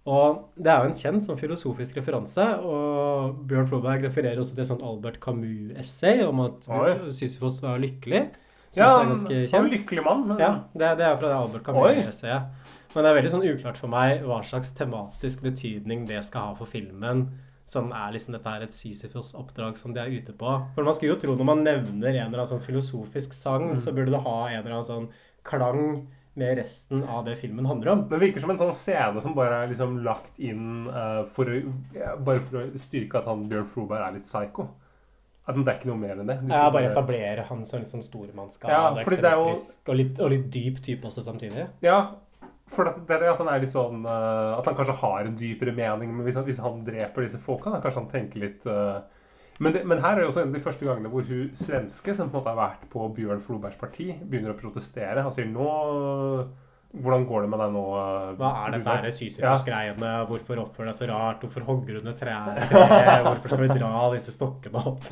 Og det er jo en kjent sånn filosofisk referanse, og Bjørn Floberg refererer også til et sånt Albert Camus-essay om at Oi. Sisyfos var lykkelig. Som Ja, er han kjent. han var en lykkelig mann. Men... Ja, det, det er fra det Albert Camus-essayet. Men det er veldig sånn uklart for meg hva slags tematisk betydning det skal ha for filmen. Som er liksom dette her et Sisyfos-oppdrag som de er ute på. For man skulle jo tro når man nevner en eller annen sånn filosofisk sang, Mm. så burde det ha en eller annen sånn klang med resten av det filmen handler om. Men det virker som en sånn scene som bare er liksom lagt inn uh, for, å, bare for å styrke at han Bjørn Floberg er litt psycho. At det er ikke noe mer enn det. De Ja, bare etablere han som litt sånn stormannsgale, Ja, eksentrisk, og, litt, og litt dyp type også samtidig. Ja, for at, det at han sånn uh, At han kanskje har en dypere mening. Men hvis han, hvis han dreper disse folka, da kanskje han tenker litt eh, men, det, men her er jo også en av de første gangene hvor hun svenske, som på en måte har vært på Bjørn Flobergs parti, begynner å protestere. Han sier nå Hvordan går det med deg nå? eh, Hva er dette Gunnar?» her Ja. Hvorfor oppfører deg så rart? Hvorfor hogger du ned trær? Hvorfor skal vi dra disse stokkene opp?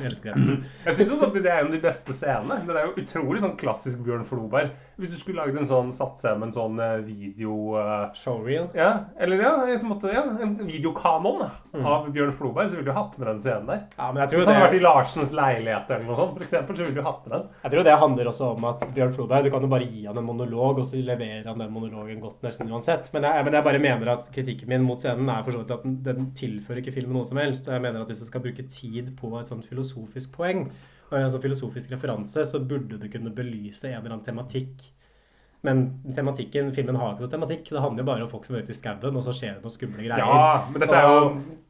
Jeg jo samtidig det er en av de beste scenene. Det er jo utrolig sånn klassisk Bjørn Floberg. Hvis du skulle lagd en sånn satt med en sånn eh, video Uh, Showreel? Ja, eller ja, en, måte, ja, en videokanon Mm. av Bjørn Floberg, så ville du hatt med den scenen der. Ja, men jeg tror Hvis han hadde vært i Larsens leilighet eller noe sånt, for eksempel, så ville du hatt med den. jeg tror det handler også om at Bjørn Floberg Du kan jo bare gi han en monolog, og så leverer han den monologen godt nesten uansett. Men jeg, men jeg bare mener at kritikken min mot scenen er for så vidt at den, den tilfører ikke filmen noe som helst. Og jeg mener at hvis du skal bruke tid på et sånt filosofisk poeng, og en sånn filosofisk referanse, så burde du kunne belyse en eller annen tematikk. Men tematikken, filmen har ikke noe tematikk. Det handler jo bare om folk som er ute i skauen, og så skjer det noen skumle greier. Ja, men dette er jo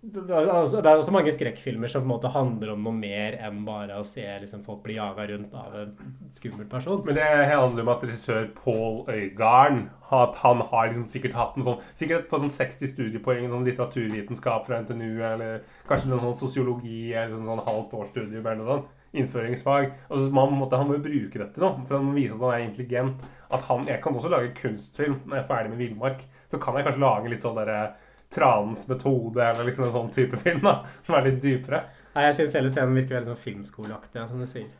Og det er altså- det er også mange skrekkfilmer som på en måte handler om noe mer enn bare å se liksom, folk bli jaga rundt av en skummel person. Men det handler om at regissør Pål Øygarden at han har liksom sikkert hatt en sånn Sikkert på sånn 60 studiepoeng i sånn litteraturvitenskap fra NTNU, eller kanskje noe sånn sosiologi, eller sånn, sånn halvt årsstudium, eller noe sånt. Innføringsfag. Og så man, måtte, han må jo bruke dette nå, for han må vise at han er intelligent. At han, Jeg kan også lage kunstfilm når jeg er ferdig med Villmark. Så kan jeg kanskje lage litt sånn derre Tranens metode, eller liksom en sånn type film, da. Som er litt dypere. Nei, Jeg syns hele scenen virker veldig sånn filmskoleaktig, som du sier.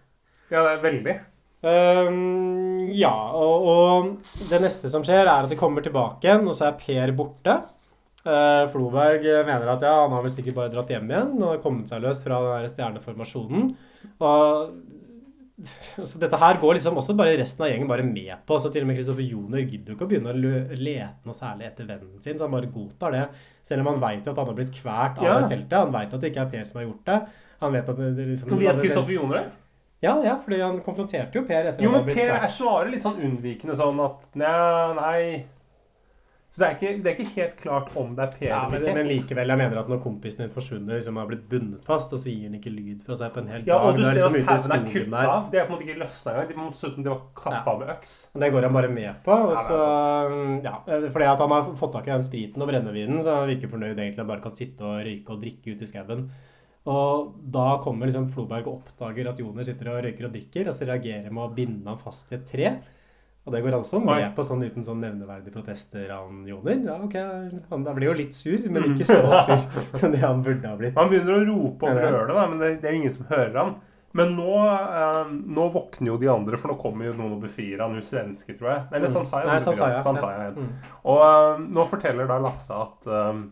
Ja, det er veldig. Um, ja, og, og det neste som skjer, er at de kommer tilbake igjen, og så er Per borte. Uh, Floberg mener at ja, han har vel sikkert bare dratt hjem igjen og kommet seg løs fra den der stjerneformasjonen. Og så dette her går liksom også bare resten av gjengen bare med på. Så til og med Kristoffer Joner gidder jo ikke å begynne å lete noe særlig etter vennen sin, så han bare godtar det. Selv om han veit at han har blitt kvært av Ja. det teltet. Han veit at det ikke er Per som har gjort det. Han vet at det, det liksom Vet Kristoffer Joner det? Ja, ja, fordi han konfronterte jo Per etter Jo, at han men hadde blitt Per men Per svarer litt sånn unnvikende sånn at nei, nei. Så det er, ikke, det er ikke helt klart om det er Per Ja, men, men likevel, jeg mener at når kompisen din forsvunner, liksom har blitt bundet fast, og så gir han ikke lyd fra seg på en hel Ja, dag og du er ser at liksom i tauene er kutta av. Det er på en måte ikke løsna engang. De måtte se ut som de var kappa ja. med øks. Men Det går han bare med på. Og så, ja, fordi at han har fått tak i den spriten og brennevinen, så han virker fornøyd egentlig. Han bare kan sitte og røyke og drikke ute i skauen. Og da kommer liksom Floberg og oppdager at Joner sitter og røyker og drikker, og så reagerer med å binde ham fast i et tre. Og det går han også med på sånn uten sånn nevneverdige protester av Joner. Ja, ok, Han da blir jo litt sur, men ikke så sur som det han burde ha blitt. Han begynner å rope og brøle, da, men det, det er jo ingen som hører han. Men nå, eh, nå våkner jo de andre, for nå kommer jo noen og befrir han, hun svenske, tror jeg. Eller er Mm. Samsaya. Nei, Samsaya. Samsaya ja. ja. Mm. Og eh, nå forteller da Lasse at eh,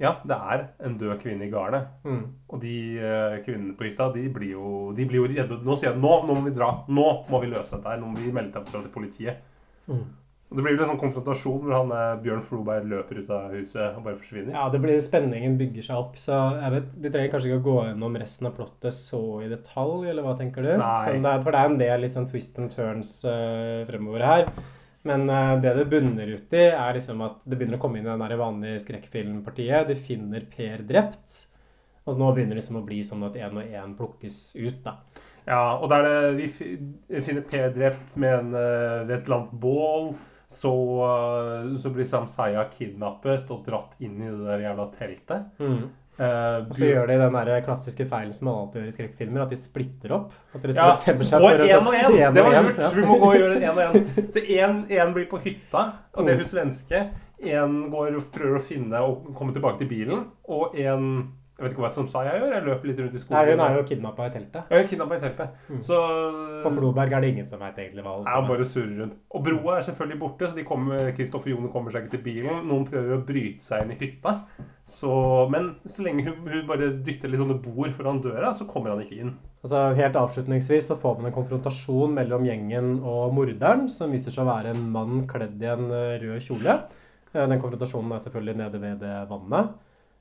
ja, det er en død kvinne i garnet. Mm. Og de eh, kvinnene på hytta, de blir jo, de blir jo redde. Nå sier de nå, nå må vi dra. Nå må vi løse dette her. Nå må vi melde fra til politiet. Mm. Og det blir vel en sånn konfrontasjon hvor han eh, Bjørn Floberg løper ut av huset og bare forsvinner. Ja, det blir, spenningen bygger seg opp, så jeg vet, vi trenger kanskje ikke å gå gjennom resten av plottet så i detalj, eller hva tenker du? Nei. Så det er, for det er en del litt sånn twist and turns eh, fremover her. Men eh, det det bunner ut i, er liksom at det begynner å komme inn i den der vanlige skrekkfilmpartiet. De finner Per drept. Og nå begynner det liksom å bli sånn at én og én plukkes ut, da. Ja, og der det, vi finner Per drept med en, eh, ved et eller annet bål. Så, eh, så blir Samsaya kidnappet og dratt inn i det der jævla teltet. Mm. Eh, Og så gjør de den der klassiske feilen som man alltid gjør i skrekkfilmer, at de splitter opp. At de liksom ja, bestemmer seg for én og en Det var lurt. ja. Vi må gå og gjøre én og én. Så én blir på hytta, og det er Mm. hun svenske. Én går og prøver å finne og komme tilbake til bilen. Og én Jeg vet ikke hva Samsaya gjør. Jeg løper litt rundt i skogen. Nei, hun er jo kidnappa i teltet. Ja, kidnappa i teltet. Mm. Så På Floberg er det ingen som veit egentlig hva Ja, bare surrer rundt. Og broa er selvfølgelig borte, så kommer, Kristoffer Jone kommer seg ikke til bilen. Noen prøver å bryte seg inn i hytta. Så, men så lenge hun, hun bare dytter litt sånne bord foran døra, så kommer han ikke inn. Altså, helt avslutningsvis så får man en konfrontasjon mellom gjengen og morderen, som viser seg å være en mann kledd i en eh, rød kjole. Eh, Den konfrontasjonen er selvfølgelig nede ved det vannet.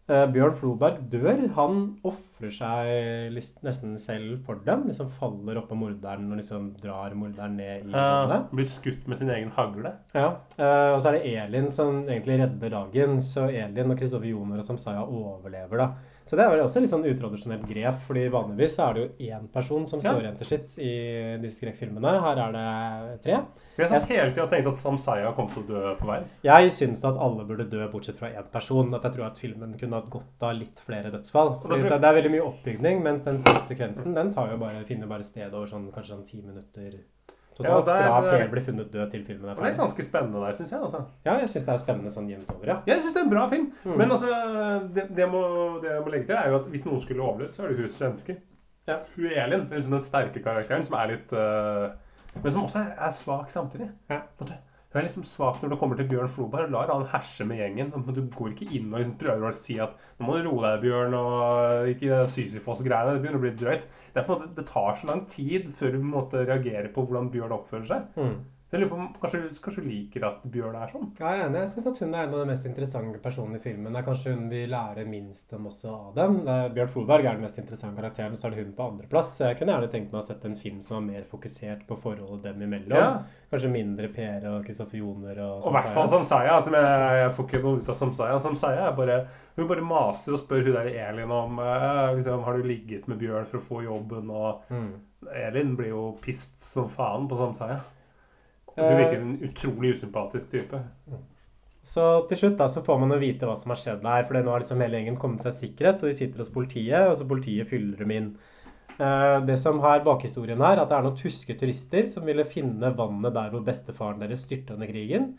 Eh, Bjørn Floberg dør. Han ofrer seg nesten selv for dem. Liksom faller oppå morderen og liksom drar morderen ned i vannet. blir skutt med sin egen hagle. Ja, eh, og så er det Elin som egentlig redder dagen. Så Elin og Kristoffer Joner og Samsaya overlever, da. Så det er vel også litt sånn utradisjonelt grep, fordi vanligvis er det jo én person som står igjen til slutt i disse skrekkfilmene. Her er det tre. Har satt hele tida tenkt at Samsaya kom til å dø på vei. Jeg syns at alle burde dø, bortsett fra én person. At jeg tror at filmen kunne hatt godt av litt flere dødsfall. Det, det er veldig mye oppbygning, mens den siste sekvensen den tar jo bare, finner bare sted over sånn, kanskje sånn ti minutter totalt. Ja, er- fra Per blir funnet død til filmen er Og det er ganske spennende der, syns jeg. altså. Ja, jeg syns det er spennende sånn jevnt over, ja. Jeg syns det er en bra film. Mm. Men altså, det, det, må, det jeg må legge til, er jo at hvis noen skulle overlevd, så er det hun svenske. Ja. Hun Elin, liksom den sterke karakteren, som er litt uh, Men som også er, er svak samtidig. Ja. Hun er liksom svak når det kommer til Bjørn Floberg. og Lar han herse med gjengen. Du går ikke inn og liksom prøver å si at nå må du roe deg, Bjørn, og ikke Sysifos-greiene. Det begynner å bli drøyt. Det, måte, det tar så lang tid før du på en måte reagerer på hvordan Bjørn oppfører seg. Mm. Så jeg lurer på om kanskje, kanskje du liker at Bjørn er sånn? Ja, jeg er enig. Jeg syns at hun er en av de mest interessante personene i filmen. Det er kanskje hun vi lærer minst om også av dem. Er Bjørn Folberg er den mest interessante karakteren, så er det hun på andreplass. Så jeg kunne gjerne tenkt meg å sette en film som var mer fokusert på forholdet dem imellom. Ja. Kanskje mindre Per og Kristoffer Joner og Og i hvert fall Samsaya. Som jeg, jeg får ikke noe ut av Samsaya. Samsaya er bare Hun bare maser og spør hun der Elin om eh, liksom, Har du ligget med Bjørn for å få jobben. Og Mm. Elin blir jo pissed som faen på Samsaya. Hun Eh. virker en utrolig usympatisk type. Så til slutt da, så får man jo vite hva som har skjedd her, for nå har liksom hele gjengen kommet seg sikkerhet, så de sitter hos politiet, og så politiet fyller dem inn. Eh, Det som har bakhistorien her, at det er noen tyske turister som ville finne vannet der hvor bestefaren deres styrte under krigen.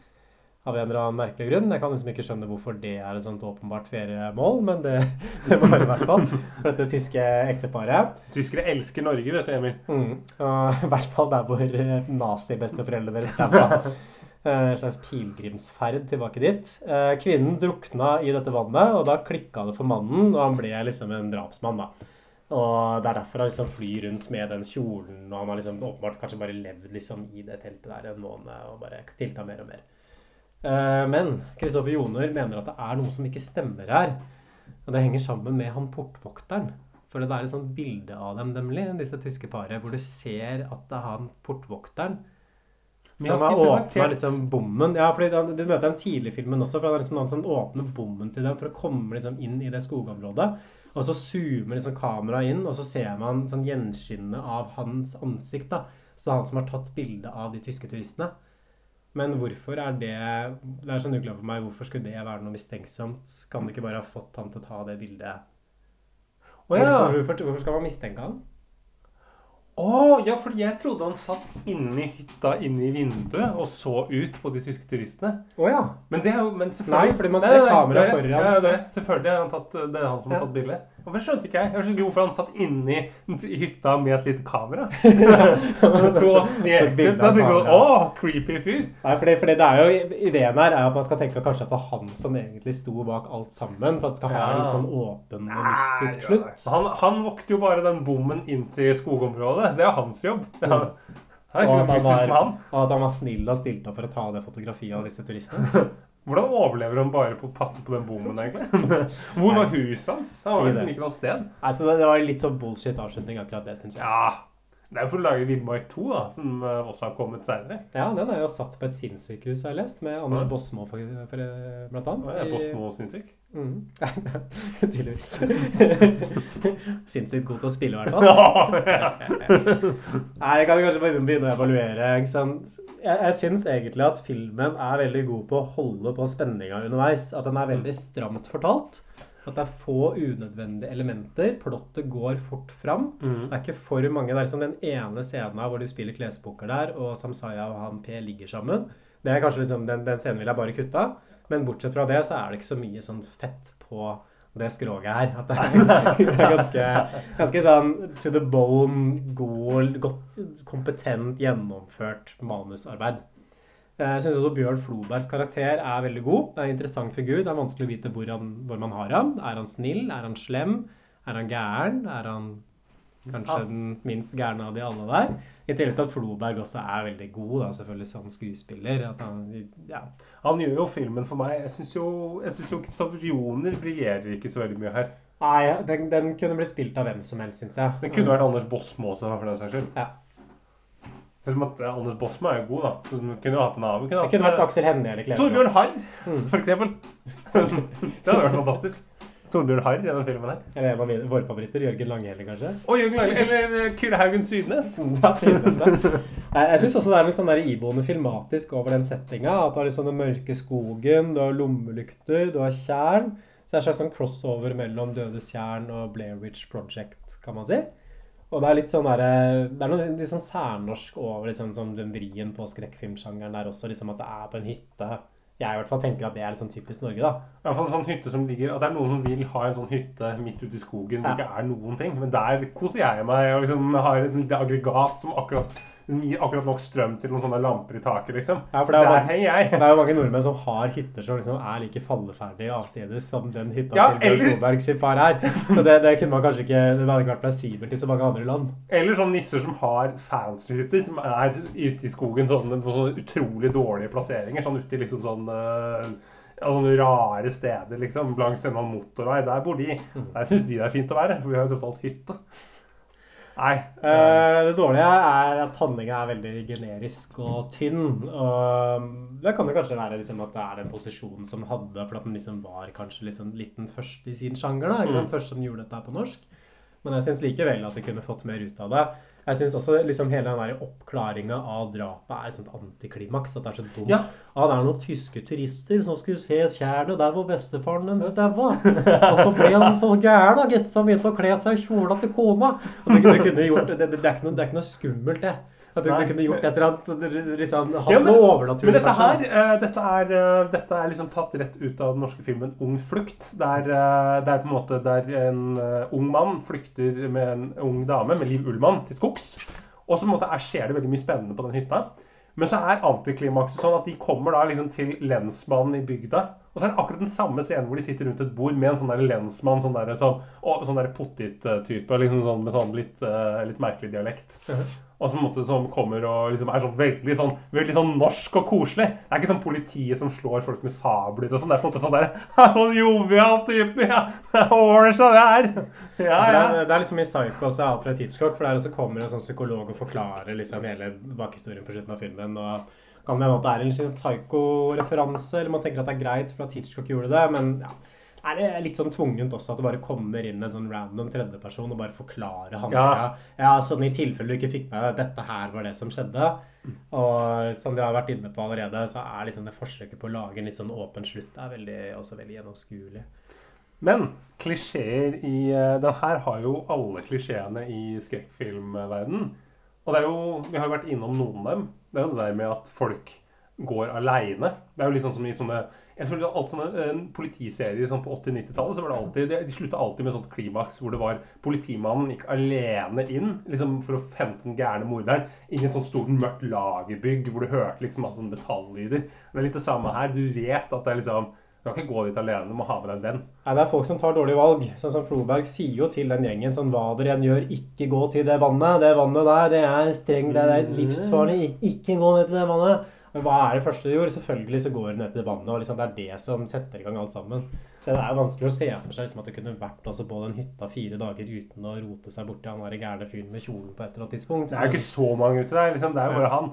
Av en eller annen merkelig grunn. Jeg kan liksom ikke skjønne hvorfor det er et sånt åpenbart feriemål, men det, det var det i hvert fall for dette tyske ekteparet. Tyskere elsker Norge, vet du, Emil. Mm. Og I hvert fall der hvor eh, nazibesteforeldrene deres daua. En slags pilegrimsferd tilbake dit. Eh, Kvinnen drukna i dette vannet, og da klikka det for mannen, og han ble liksom en drapsmann. da. Og Det er derfor han liksom flyr rundt med den kjolen, og han har liksom åpenbart kanskje bare levd liksom i det teltet der en måned og bare tilta mer og mer. Eh, Men Kristoffer Joner mener at det er noe som ikke stemmer her. Og det henger sammen med han portvokteren. For det er et sånt bilde av dem, nemlig, disse tyske paret, hvor du ser at det er han portvokteren som har åpna liksom bommen. Ja, fordi han- Du møter ham tidlig i filmen også, for han er liksom han som åpner bommen til dem for å komme liksom inn i det skogområdet. Og så zoomer liksom kameraet inn, og så ser man sånn gjenskinnet av hans ansikt. da. Så han som har tatt bilde av de tyske turistene. Men hvorfor er det Det er sånn uklart for meg. Hvorfor skulle det være noe mistenksomt? Kan du ikke bare ha fått han til å ta det bildet? Å ja. Hvorfor, hvorfor, hvorfor skal man mistenke han? Å, ja, fordi jeg trodde han satt inne i hytta inne i vinduet og så ut på de tyske turistene. Å ja. Men det er jo men Nei, fordi man ser kameraet foran. Ja, det er rett. Selvfølgelig han tatt, det er han som har tatt bildet. Hvorfor skjønte ikke jeg? Jeg skjønte ikke hvorfor han satt inni hytta med et lite kamera. Og snekte. Da tenkte jeg å, creepy fyr. Nei, fordi, fordi det er jo, Ideen her er at man skal tenke kanskje at det var han som egentlig sto bak alt sammen. For at det skal ha en litt sånn åpen og mystisk slutt. Han, han vokter jo bare den bommen inn til skogområdet. Det er hans jobb. Det er, er Og at, han var, og at han var snill og stilte opp for å ta det fotografiet av disse turistene. Hvordan overlever han bare på å passe på den bommen, egentlig? Hvor var huset hans? Han var liksom ikke noe sted. Altså, det, var litt sånn bullshit avslutning, akkurat det, syns jeg. Ja, det er jo for å lage Villmark 2, da, som eh, også har kommet seinere. Ja, den er jo satt på et sinnssykehus, har jeg lest, med Anders Ja. Bosmo, for, for, blant annet. Ja, er Bosmo sinnssyk. Mm. Tydeligvis. Sinnssykt god til å spille, i hvert fall. Nei, jeg kan kanskje begynne, begynne å evaluere. Ikke sant? Jeg, jeg syns egentlig at filmen er veldig god på å holde på spenninga underveis. At den er veldig stramt fortalt. At det er få unødvendige elementer. Plottet går fort fram. Mm. Det er ikke for mange. Det er liksom den ene scenen hvor de spiller klespoker der, og Samsaya og han P ligger sammen. Det er kanskje liksom, den, den scenen vil jeg bare kutta. Men bortsett fra det så er det ikke så mye sånn fett på det skroget her. At det er, det er ganske, ganske sånn to the bone, god, godt, kompetent gjennomført manusarbeid. Eh, Jeg syns også Bjørn Flobergs karakter er veldig god. Det er en interessant figur. Det er vanskelig å vite hvor, han, hvor man har ham. Er han snill? Er han slem? Er han gæren? Er han kanskje Ja. den minst gærne av de alle der? I tillegg til at Floberg også er veldig god, da, selvfølgelig som skuespiller. At han, ja. Han gjør jo filmen for meg. Jeg syns jo, jeg synes jo Kristoffer Joner briljerer ikke så veldig mye her. Nei, den, den kunne blitt spilt av hvem som helst, syns jeg. Det kunne vært Anders Bosmo også, for den saks skyld. Ja. Selv om at eh, Anders Bosma er jo god, da. Så du kunne jo hatt en annen. Kunne Det kunne hatt, vært eh, Aksel Hennie eller Kleveland. Torbjørn Harr, Mm. for eksempel. det hadde vært fantastisk. Torbjørn Harr i den filmen her. Eller en av mine, våre favoritter. Jørgen Langhelle, kanskje. Og Jørgen Lange, eller Kulehaugen Kyrre Haugen Sydnes. Ja, synes jeg. Nei, Jeg syns også det er litt sånn der iboende filmatisk over den settinga. At du har liksom den mørke skogen, du har lommelykter, du har tjern. Så det er en slags sånn crossover mellom Dødes tjern og Blair Witch Project, kan man si. Og det er litt sånn der, det er noe litt sånn særnorsk over liksom, sånn den vrien på skrekkfilmsjangeren der også. liksom At det er på en hytte. Jeg i hvert fall tenker at det er sånn typisk Norge, da. I hvert fall en sånn hytte som ligger At det er noen som vil ha en sånn hytte midt ute i skogen hvor det ikke er noen ting. Men der koser jeg meg og liksom har et lite aggregat som akkurat gir akkurat nok strøm til noen sånne lamper i taket, liksom. Ja, for det er, Der mange, det er jo mange nordmenn som har hytter som liksom er like falleferdige avsides som den hytta Ja, til Bjørn eller- sin far er. Så det, det kunne man kanskje ikke Det hadde ikke vært plausibelt i så mange andre land. Eller sånne nisser som har fancy-hytter, som er ute i skogen sånn, på sånne utrolig dårlige plasseringer. Sånn ute i liksom sånn ja, sånne rare steder, liksom. Langs en motorvei. Der bor de. Der syns de det er fint å være, for vi har jo tross alt hytte. Nei. Uh, det dårlige er at handlinga er veldig generisk og tynn. Og det kan jo kanskje være liksom at det er den posisjonen som hadde, for at den liksom var kanskje liksom litt den første i sin sjanger. da, ikke sant? Mm. Først som gjorde dette på norsk. Men jeg syns likevel at de kunne fått mer ut av det. Jeg syns også liksom hele den oppklaringa av drapet er et sånt antiklimaks. At det er så dumt. Ja. Ah, det er noen tyske turister som skulle se tjernet der hvor bestefaren deres daua. Og så ble han så gæren, og han begynte å kle seg i kjola til kona. Det, det, kunne gjort, det, det, det, er noe, det er ikke noe skummelt, det. At du, kunne gjort et eller annet liksom, Ja, men-. Men dette her, uh, dette er, uh, dette er liksom tatt rett ut av den norske filmen 'Ung flukt'. Der, uh, det er på en måte der en eh, ung mann flykter med en ung dame, med Liv Ullmann, til skogs. Og så måte er, skjer det veldig mye spennende på den hytta. Men så er antiklimakset sånn at de kommer da liksom til lensmannen i bygda. Og så er det akkurat den samme scenen hvor de sitter rundt et bord med en sånn der lensmann, sånn der, sånn, og, sånn der pottit-type, liksom sånn, med sånn litt, eh, litt merkelig dialekt. Og som, måtte, som kommer og liksom er sånn veldig, sånn veldig sånn norsk og koselig. Det er ikke sånn politiet som slår folk med sabler og sånn. Det er på en måte sånn der Sånn jovial type. Ja, det ordner seg, det her. Ja, ja. Det, er, liksom i Psycho også Alfred Hitchcock, for der også kommer en sånn psykolog og forklarer liksom hele bakhistorien på slutten av filmen. og kan det hende at det er en psycho-referanse, eller man tenker at det er greit for at Hitchcock gjorde det, men ja. Er det litt sånn tvungent også at det bare kommer inn en sånn random tredjeperson og bare forklarer handlinga? Ja. sånn i tilfelle du ikke fikk med deg dette her var det som skjedde. Og som vi har vært inne på allerede, så er liksom det forsøket på å lage en litt sånn åpen slutt er veldig, også veldig gjennomskuelig. Men klisjeer i eh, Den her har jo alle klisjeene i skrekkfilmverdenen. Og det er jo Vi har jo vært innom noen av dem. Det er jo det der med at folk går aleine. Det er jo litt sånn som i sånne jeg føler at alt sånne eh, sånn på 80-90-tallet så var det alltid De, slutta alltid med sånt klimaks hvor det var politimannen gikk alene inn liksom for å hente den gærne morderen. Inn i et sånt stort, mørkt lagerbygg hvor du hørte liksom masse sånne metalllyder. Det er litt det samme her. Du vet at det er liksom Du kan ikke gå dit alene, du må ha med deg en venn. Nei, det er folk som tar dårlige valg. Sånn som Floberg sier jo til den gjengen sånn Hva dere enn gjør, ikke gå til det vannet. Det vannet der, det er strengt, det er livsfarlig. Ikke gå ned til det vannet. Men hva er det første de gjorde? Selvfølgelig så går de ned til vannet, og liksom det er det som setter i gang alt sammen. Det er vanskelig å se for seg liksom, at det kunne vært altså, på den hytta fire dager uten å rote seg borti han gærne fyren med kjolen på et eller annet tidspunkt. Det er jo ikke så mange ute der. liksom, Det er jo bare han.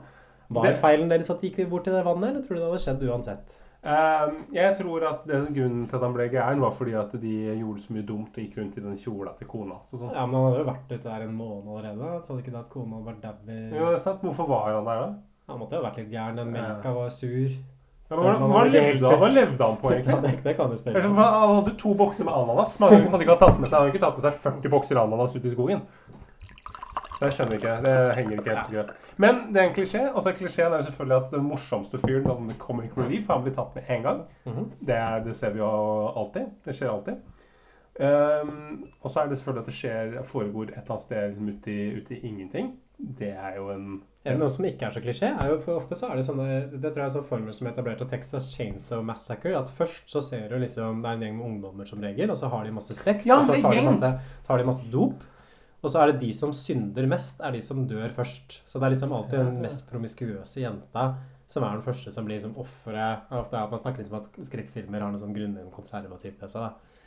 Var Det- feilen deres at de gikk bort til det vannet, eller tror du det hadde skjedd uansett? Um, jeg tror at det, grunnen til at han ble gæren, var fordi at de gjorde så mye dumt og gikk rundt i den kjola til kona hans. sånn. Ja, men han hadde jo vært ute der en måned allerede. Så hadde ikke det at kona hadde vært dau i Jo, det er sant. Hvorfor var han der, da? Han måtte jo ha vært litt gæren. Den melka var sur. Ja, men hva, hva, levde hva levde han på, Ja, egentlig? det, det kan du spørre om. Han hadde to bokser med ananas. Man hadde ikke tatt med seg, han hadde ikke tatt med seg 40 bokser ananas ut i skogen. Det skjønner jeg ikke. Det henger ikke helt greit. Men det er en klisjé. Og så er klisjeen er jo selvfølgelig at den morsomste fyren, sånn comic relief, han blir tatt med én gang. Mhm. det, er, det ser vi jo alltid. Det skjer alltid. Um, og så er det selvfølgelig at det skjer, foregår et eller annet sted ute, i, ute i ingenting. Det er jo en En noe som ikke er så klisjé, er jo for ofte så er det sånne Det tror jeg er sånn formel som er etablert av Texas Chainsaw Massacre. At først så ser du liksom Det er en gjeng med ungdommer som regel, og så har de masse sex, Ja, og så tar de, masse, tar de masse dop. Og så er det de som synder mest, er de som dør først. Så det er liksom alltid den mest promiskuøse jenta som er den første som blir liksom offeret. Ofte er at Man snakker liksom at skrekkfilmer har noe sånn grunnleggende konservativt ved seg. da.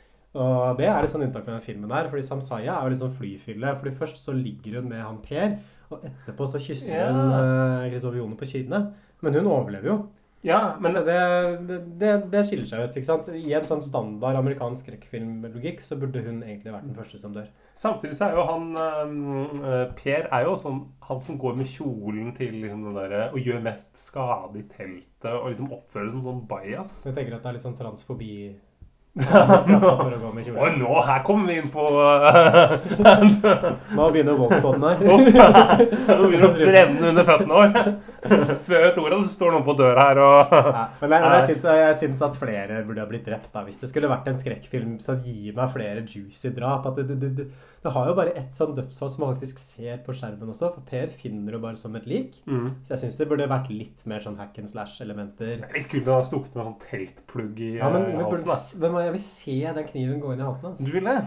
Og det er litt sånn unntak med den filmen her, fordi Samsaya er jo litt sånn flyfylle. Fordi først så ligger hun med han Per, og etterpå så kysser Ja. hun eh, Kristoffer Jone på kinnet. Men hun overlever jo. Ja, men det, det, det, skiller seg ut. ikke sant? I en sånn standard amerikansk skrekkfilmlogikk så burde hun egentlig vært den første som dør. samtidig så er jo han eh, Per er jo sånn han som går med kjolen til liksom den derre Og gjør mest skade i teltet og liksom oppfører det som sånn bajas. Jeg tenker at det er litt sånn transfobi for å gå med kjole. Og nå, her kommer vi inn på Nå begynner Walkpoden her. Nå begynner det å brenne under føttene våre. Før jeg vet ordet, så står noen på døra her og Ja, men jeg, jeg, syns, jeg syns at flere burde ha blitt drept. da. Hvis det skulle vært en skrekkfilm, så gi meg flere juicy drap. At det, du, du, det, har jo bare ett sånn dødsfall som man faktisk ser på skjermen også. For Per finner det bare som et lik. Mm. Så jeg syns det burde vært litt mer sånn hack and slash-elementer. Er litt kult å ha stukket med sånn teltplugg i Ja, men, eh, men, halsen. da. men jeg vil se den kniven gå inn i halsen hans. Du vil det?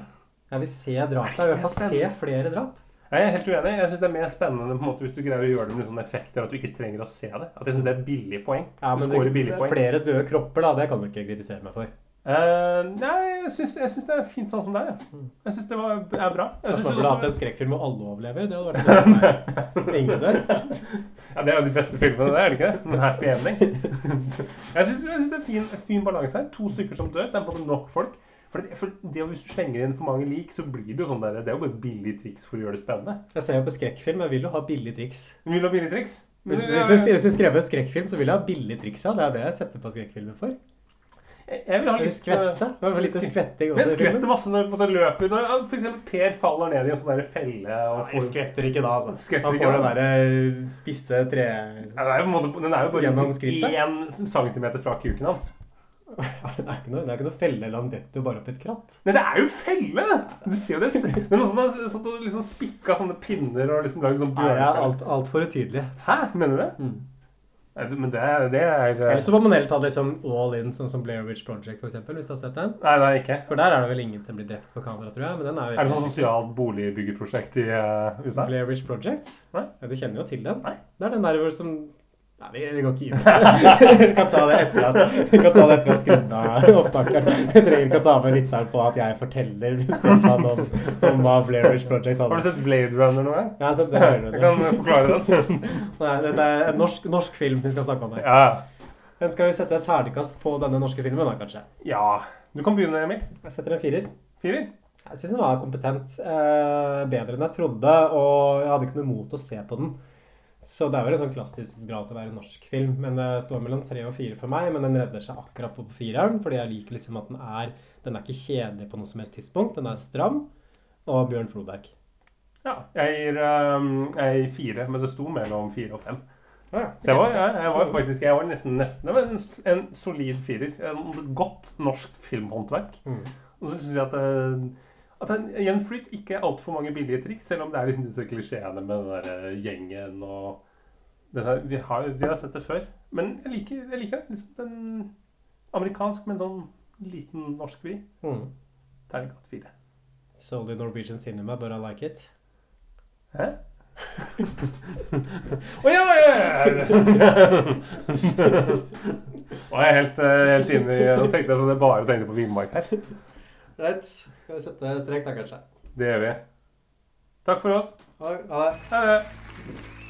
Jeg vil se drapet. Jeg vil i hvert fall se flere drap. Jeg er helt uenig. Jeg synes det er mer spennende på en måte hvis du greier å gjøre det med sånne effekter at du ikke trenger å se det. At jeg synes det er billig poeng. Ja, du scorer det, billig poeng. flere døde kropper, da. Det kan du ikke kritisere meg for. Uh, nei, jeg syns, jeg syns det er fint sånn som det er. jeg. Jeg syns det var, er bra. Jeg det er hatt en skrekkfilm hvor alle overlever. Det hadde vært noe. Ingen dør. Ja, Det er jo de beste filmene, det, er det ikke det? En happy ending. Jeg syns, syns det er fin, fin balanse her. To stykker som dør. Det er både nok folk. For, det, for det, Hvis du slenger inn for mange lik, så blir det jo sånn der, det er jo bare et billig triks for å gjøre det spennende. Jeg ser jo på skrekkfilm. Jeg vil jo ha billig triks. Vil ha billig triks? Hvis, hvis, hvis jeg skrev en skrekkfilm, så vil jeg ha billig triks. Det er det jeg setter på skrekkfilmer for. jeg, vil ha litt skvette. Jeg var litt skvetting også Men skvetter masse når du løper. Når eksempel Per faller ned i en sånn der felle og Nei, får skvetter ikke da, altså. Skvetter Han får den derre spisse tre... Ja, det er jo på en måte, den er jo bare liksom én centimeter fra kuken hans. Det er ikke noe, det er ikke noe felle, eller andetto bare opp et kratt. Nei, det er jo felle! Du ser jo det. Det er man satt og liksom spikka sånne pinner og liksom lagd sånn Nei, Ja, er alt, altfor utydelig. Hæ? Mener du det? Mm. Nei, Men det det er eh, Eller så må man heller ta det liksom all in, sånn som Blair Witch Project, for eksempel, hvis du har sett den. Nei, nei, ikke. For der er det vel ingen som blir drept på kamera, tror jeg. Men den er jo Er det sånn sosialt boligbyggeprosjekt i uh, USA? Blair Witch Project? Nei. Ja, du kjenner jo til den. Nei. Det er den der som Nei, vi, vi går ikke inn på det. Vi kan ta det etter at vi kan ta det etter vi har skrudd av opptakeren. Vi trenger ikke å ta med lytteren på at jeg forteller Stefan om, om hva Blair Witch Project Har du sett Blade Runner nå? Jeg har sett det Jeg kan forklare den. Nei, dette er en norsk, norsk film vi skal snakke om her. Ja. Men skal vi sette et ferdigkast på denne norske filmen, da, kanskje? ja. Du kan begynne, Emil. Jeg setter en firer. Firer? Jeg syns den var kompetent. Eh, bedre enn jeg trodde, og jeg hadde ikke noe mot å se på den. Så det er vel en sånn klassisk bra til å være norsk film. Men det står mellom tre og fire for meg, men den redder seg akkurat på fireren. Fordi jeg liker liksom at den er Den er ikke kjedelig på noe som helst tidspunkt. Den er stram. Og Bjørn Floberg. Ja. Jeg gir, um, jeg gir fire, men det sto mellom fire og fem. Ja, Så jeg var, jeg, jeg var faktisk jeg var nesten, nesten en, en solid firer. En godt norsk filmhåndverk. Mm. Og så syns jeg at, eh, at den gjenflyt ikke er altfor mange billige triks, selv om det er liksom disse klisjeene med den der gjengen og her, vi, har, vi har sett det før. Men jeg liker, jeg liker det. Liksom den amerikansk, men sånn liten norsk vri. Mm. Terningkast fire. Solely Norwegian cinema, but I like it. Hæ? Å ja, ja! Nå er jeg helt, eh, helt inne i Nå tenkte jeg sånn jeg bare tenkte på Villmark her. Greit. Skal vi sette strek da, kanskje? Det gjør vi. Takk for oss. Ha det. Ha det.